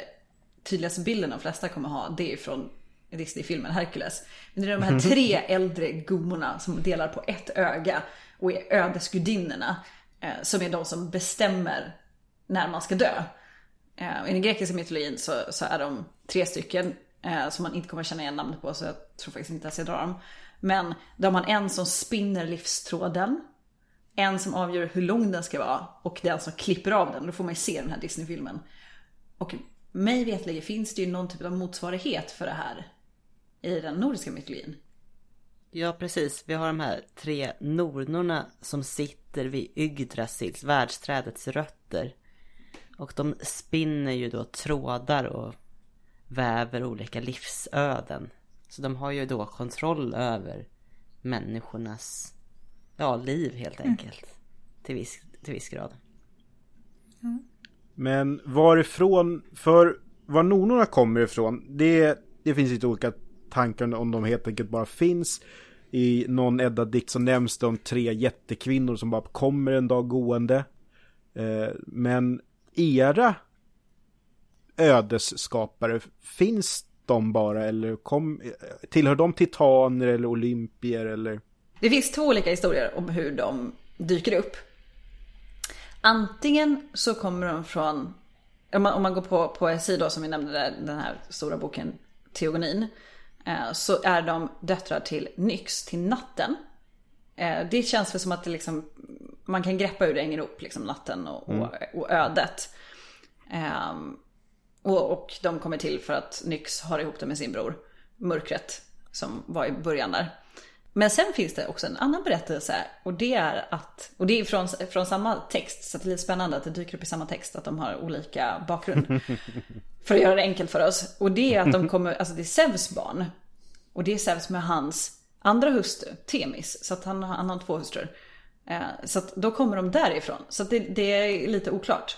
tydligaste bilden de flesta kommer ha. Det är från Disney-filmen Hercules. Men det är de här tre äldre gummorna som delar på ett öga och är ödesgudinnorna. Eh, som är de som bestämmer när man ska dö. Eh, I den grekiska mytologin så, så är de tre stycken eh, som man inte kommer känna igen namnet på så jag tror faktiskt inte att jag drar dem. Men då har man en som spinner livstråden. En som avgör hur lång den ska vara och den som klipper av den. Då får man ju se den här Disney-filmen. Och mig vetligen finns det ju någon typ av motsvarighet för det här i den nordiska mytologin. Ja, precis. Vi har de här tre nornorna som sitter vid Yggdrasils, världsträdets rötter. Och de spinner ju då trådar och väver olika livsöden. Så de har ju då kontroll över människornas ja, liv helt enkelt. Till, viss, till viss grad. Men varifrån, för var nonorna kommer ifrån, det, det finns lite olika tankar om de helt enkelt bara finns. i någon Edda-dikt så nämns det om tre jättekvinnor som bara kommer en dag gående. Eh, men era ödesskapare, finns de bara eller kom, tillhör de titaner eller olympier eller? Det finns två olika historier om hur de dyker upp. Antingen så kommer de från, om man, om man går på poesi då som vi nämnde där, den här stora boken Teogonin. Eh, så är de döttrar till Nyx, till natten. Eh, det känns väl som att det liksom, man kan greppa hur det hänger ihop, liksom natten och, mm. och, och ödet. Um, och, och, de kommer till för att Nyx har ihop det med sin bror, Mörkret, som var i början där. Men sen finns det också en annan berättelse och det är att, och det är från, från samma text, så det är lite spännande att det dyker upp i samma text att de har olika bakgrund. [laughs] för att göra det enkelt för oss. Och det är att de kommer, alltså det är Zeus barn. Och det är Zeus med hans andra hustru, Temis. Så att han, han har två hustrur. Eh, så att då kommer de därifrån. Så att det, det är lite oklart.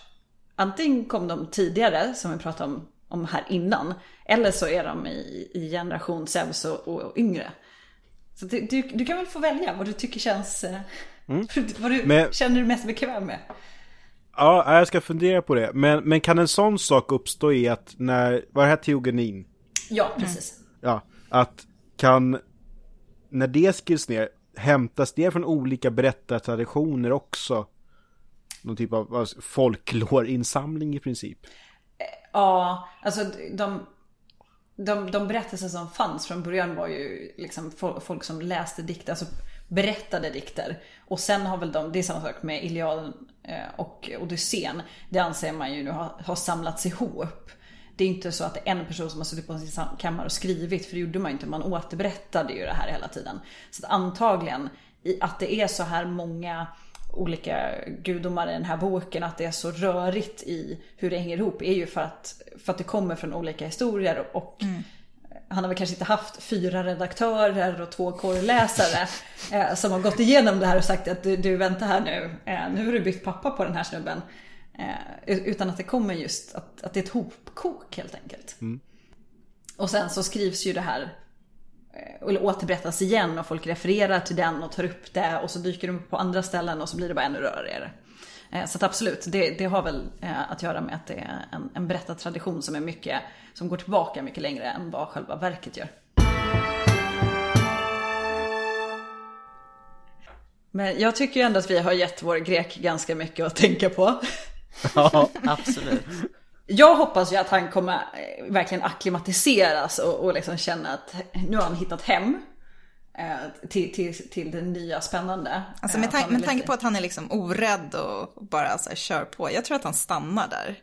Antingen kom de tidigare, som vi pratade om, om här innan. Eller så är de i, i generation Zeus och, och yngre. Så du, du, du, kan väl få välja vad du tycker känns, eh, mm. [laughs] vad du men, känner dig mest bekväm med. Ja, jag ska fundera på det. Men, men kan en sån sak uppstå i att när, var det här teogenin? Ja, precis. Ja, att kan, när det skrivs ner, hämtas det från olika berättartraditioner också? Någon typ av folklorinsamling i princip? Ja, alltså de de, de berättelser som fanns från början var ju liksom folk som läste dikter, alltså berättade dikter. Och sen har väl de, det är samma sak med Iliaden eh, och Odysseen. Det anser man ju nu har, har samlats ihop. Det är inte så att det är en person som har suttit på sin kammare och skrivit, för det gjorde man ju inte. Man återberättade ju det här hela tiden. Så att antagligen, att det är så här många olika gudomar i den här boken, att det är så rörigt i hur det hänger ihop är ju för att, för att det kommer från olika historier och mm. Han har väl kanske inte haft fyra redaktörer och två korrläsare [laughs] eh, som har gått igenom det här och sagt att du, du vänta här nu, eh, nu har du bytt pappa på den här snubben. Eh, utan att det kommer just att, att det är ett hopkok helt enkelt. Mm. Och sen så skrivs ju det här eller återberättas igen och folk refererar till den och tar upp det och så dyker de upp på andra ställen och så blir det bara ännu rörigare. Eh, så att absolut, det, det har väl eh, att göra med att det är en, en berättartradition som är mycket, som går tillbaka mycket längre än vad själva verket gör. Men jag tycker ju ändå att vi har gett vår grek ganska mycket att tänka på. Ja, [laughs] absolut. Jag hoppas ju att han kommer eh, verkligen akklimatiseras och, och liksom känna att nu har han hittat hem. Eh, till, till, till det nya spännande. Alltså med, tan med tanke på att han är liksom orädd och bara så här, kör på. Jag tror att han stannar där.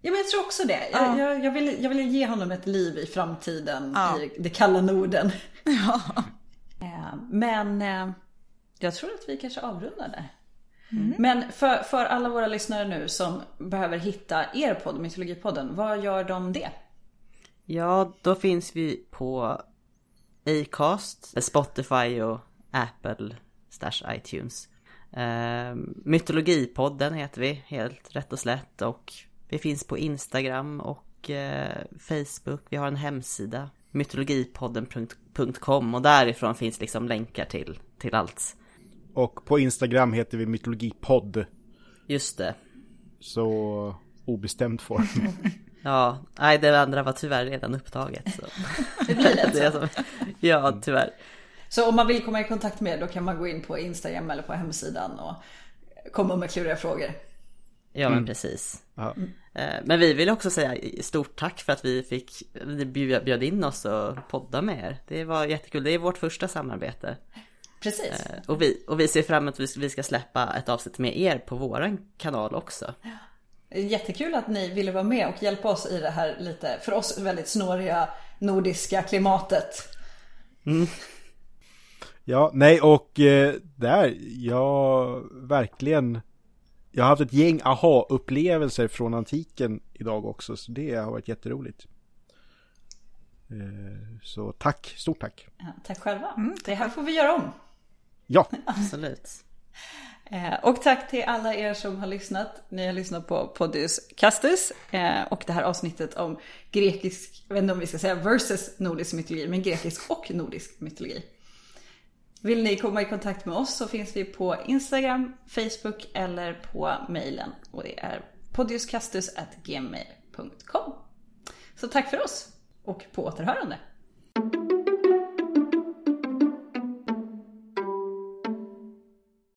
Ja men jag tror också det. Jag, ja. jag, jag, vill, jag vill ge honom ett liv i framtiden ja. i det kalla Norden. [laughs] Ja. Eh, men jag tror att vi kanske avrundar där. Mm. Men för, för alla våra lyssnare nu som behöver hitta er podd, Mytologipodden, vad gör de det? Ja, då finns vi på Acast, Spotify och Apple slash iTunes. Uh, Mytologipodden heter vi, helt rätt och slätt. Och vi finns på Instagram och uh, Facebook. Vi har en hemsida, mytologipodden.com och därifrån finns liksom länkar till, till allt och på Instagram heter vi mytologipodd. Just det. Så obestämd form. [laughs] ja, nej det andra var tyvärr redan upptaget. Så. [laughs] det blir lätt det så. Ja, tyvärr. Så om man vill komma i kontakt med er då kan man gå in på Instagram eller på hemsidan och komma med kluriga frågor. Ja men mm. precis. Mm. Men vi vill också säga stort tack för att vi fick bjöd in oss och podda med er. Det var jättekul. Det är vårt första samarbete. Precis. Eh, och vi, och vi ser fram emot att vi ska släppa ett avsnitt med er på våran kanal också. Jättekul att ni ville vara med och hjälpa oss i det här lite, för oss väldigt snåriga nordiska klimatet. Mm. Ja, nej och eh, där, jag verkligen Jag har haft ett gäng aha-upplevelser från antiken idag också, så det har varit jätteroligt. Eh, så tack, stort tack. Ja, tack själva. Mm, det här får vi göra om. Ja. Absolut. Eh, och tack till alla er som har lyssnat. Ni har lyssnat på Podius Castus eh, och det här avsnittet om grekisk, jag vet inte om vi ska säga versus nordisk mytologi, men grekisk och nordisk mytologi. Vill ni komma i kontakt med oss så finns vi på Instagram, Facebook eller på mejlen. Och det är podiuscastus.gmail.com. Så tack för oss och på återhörande.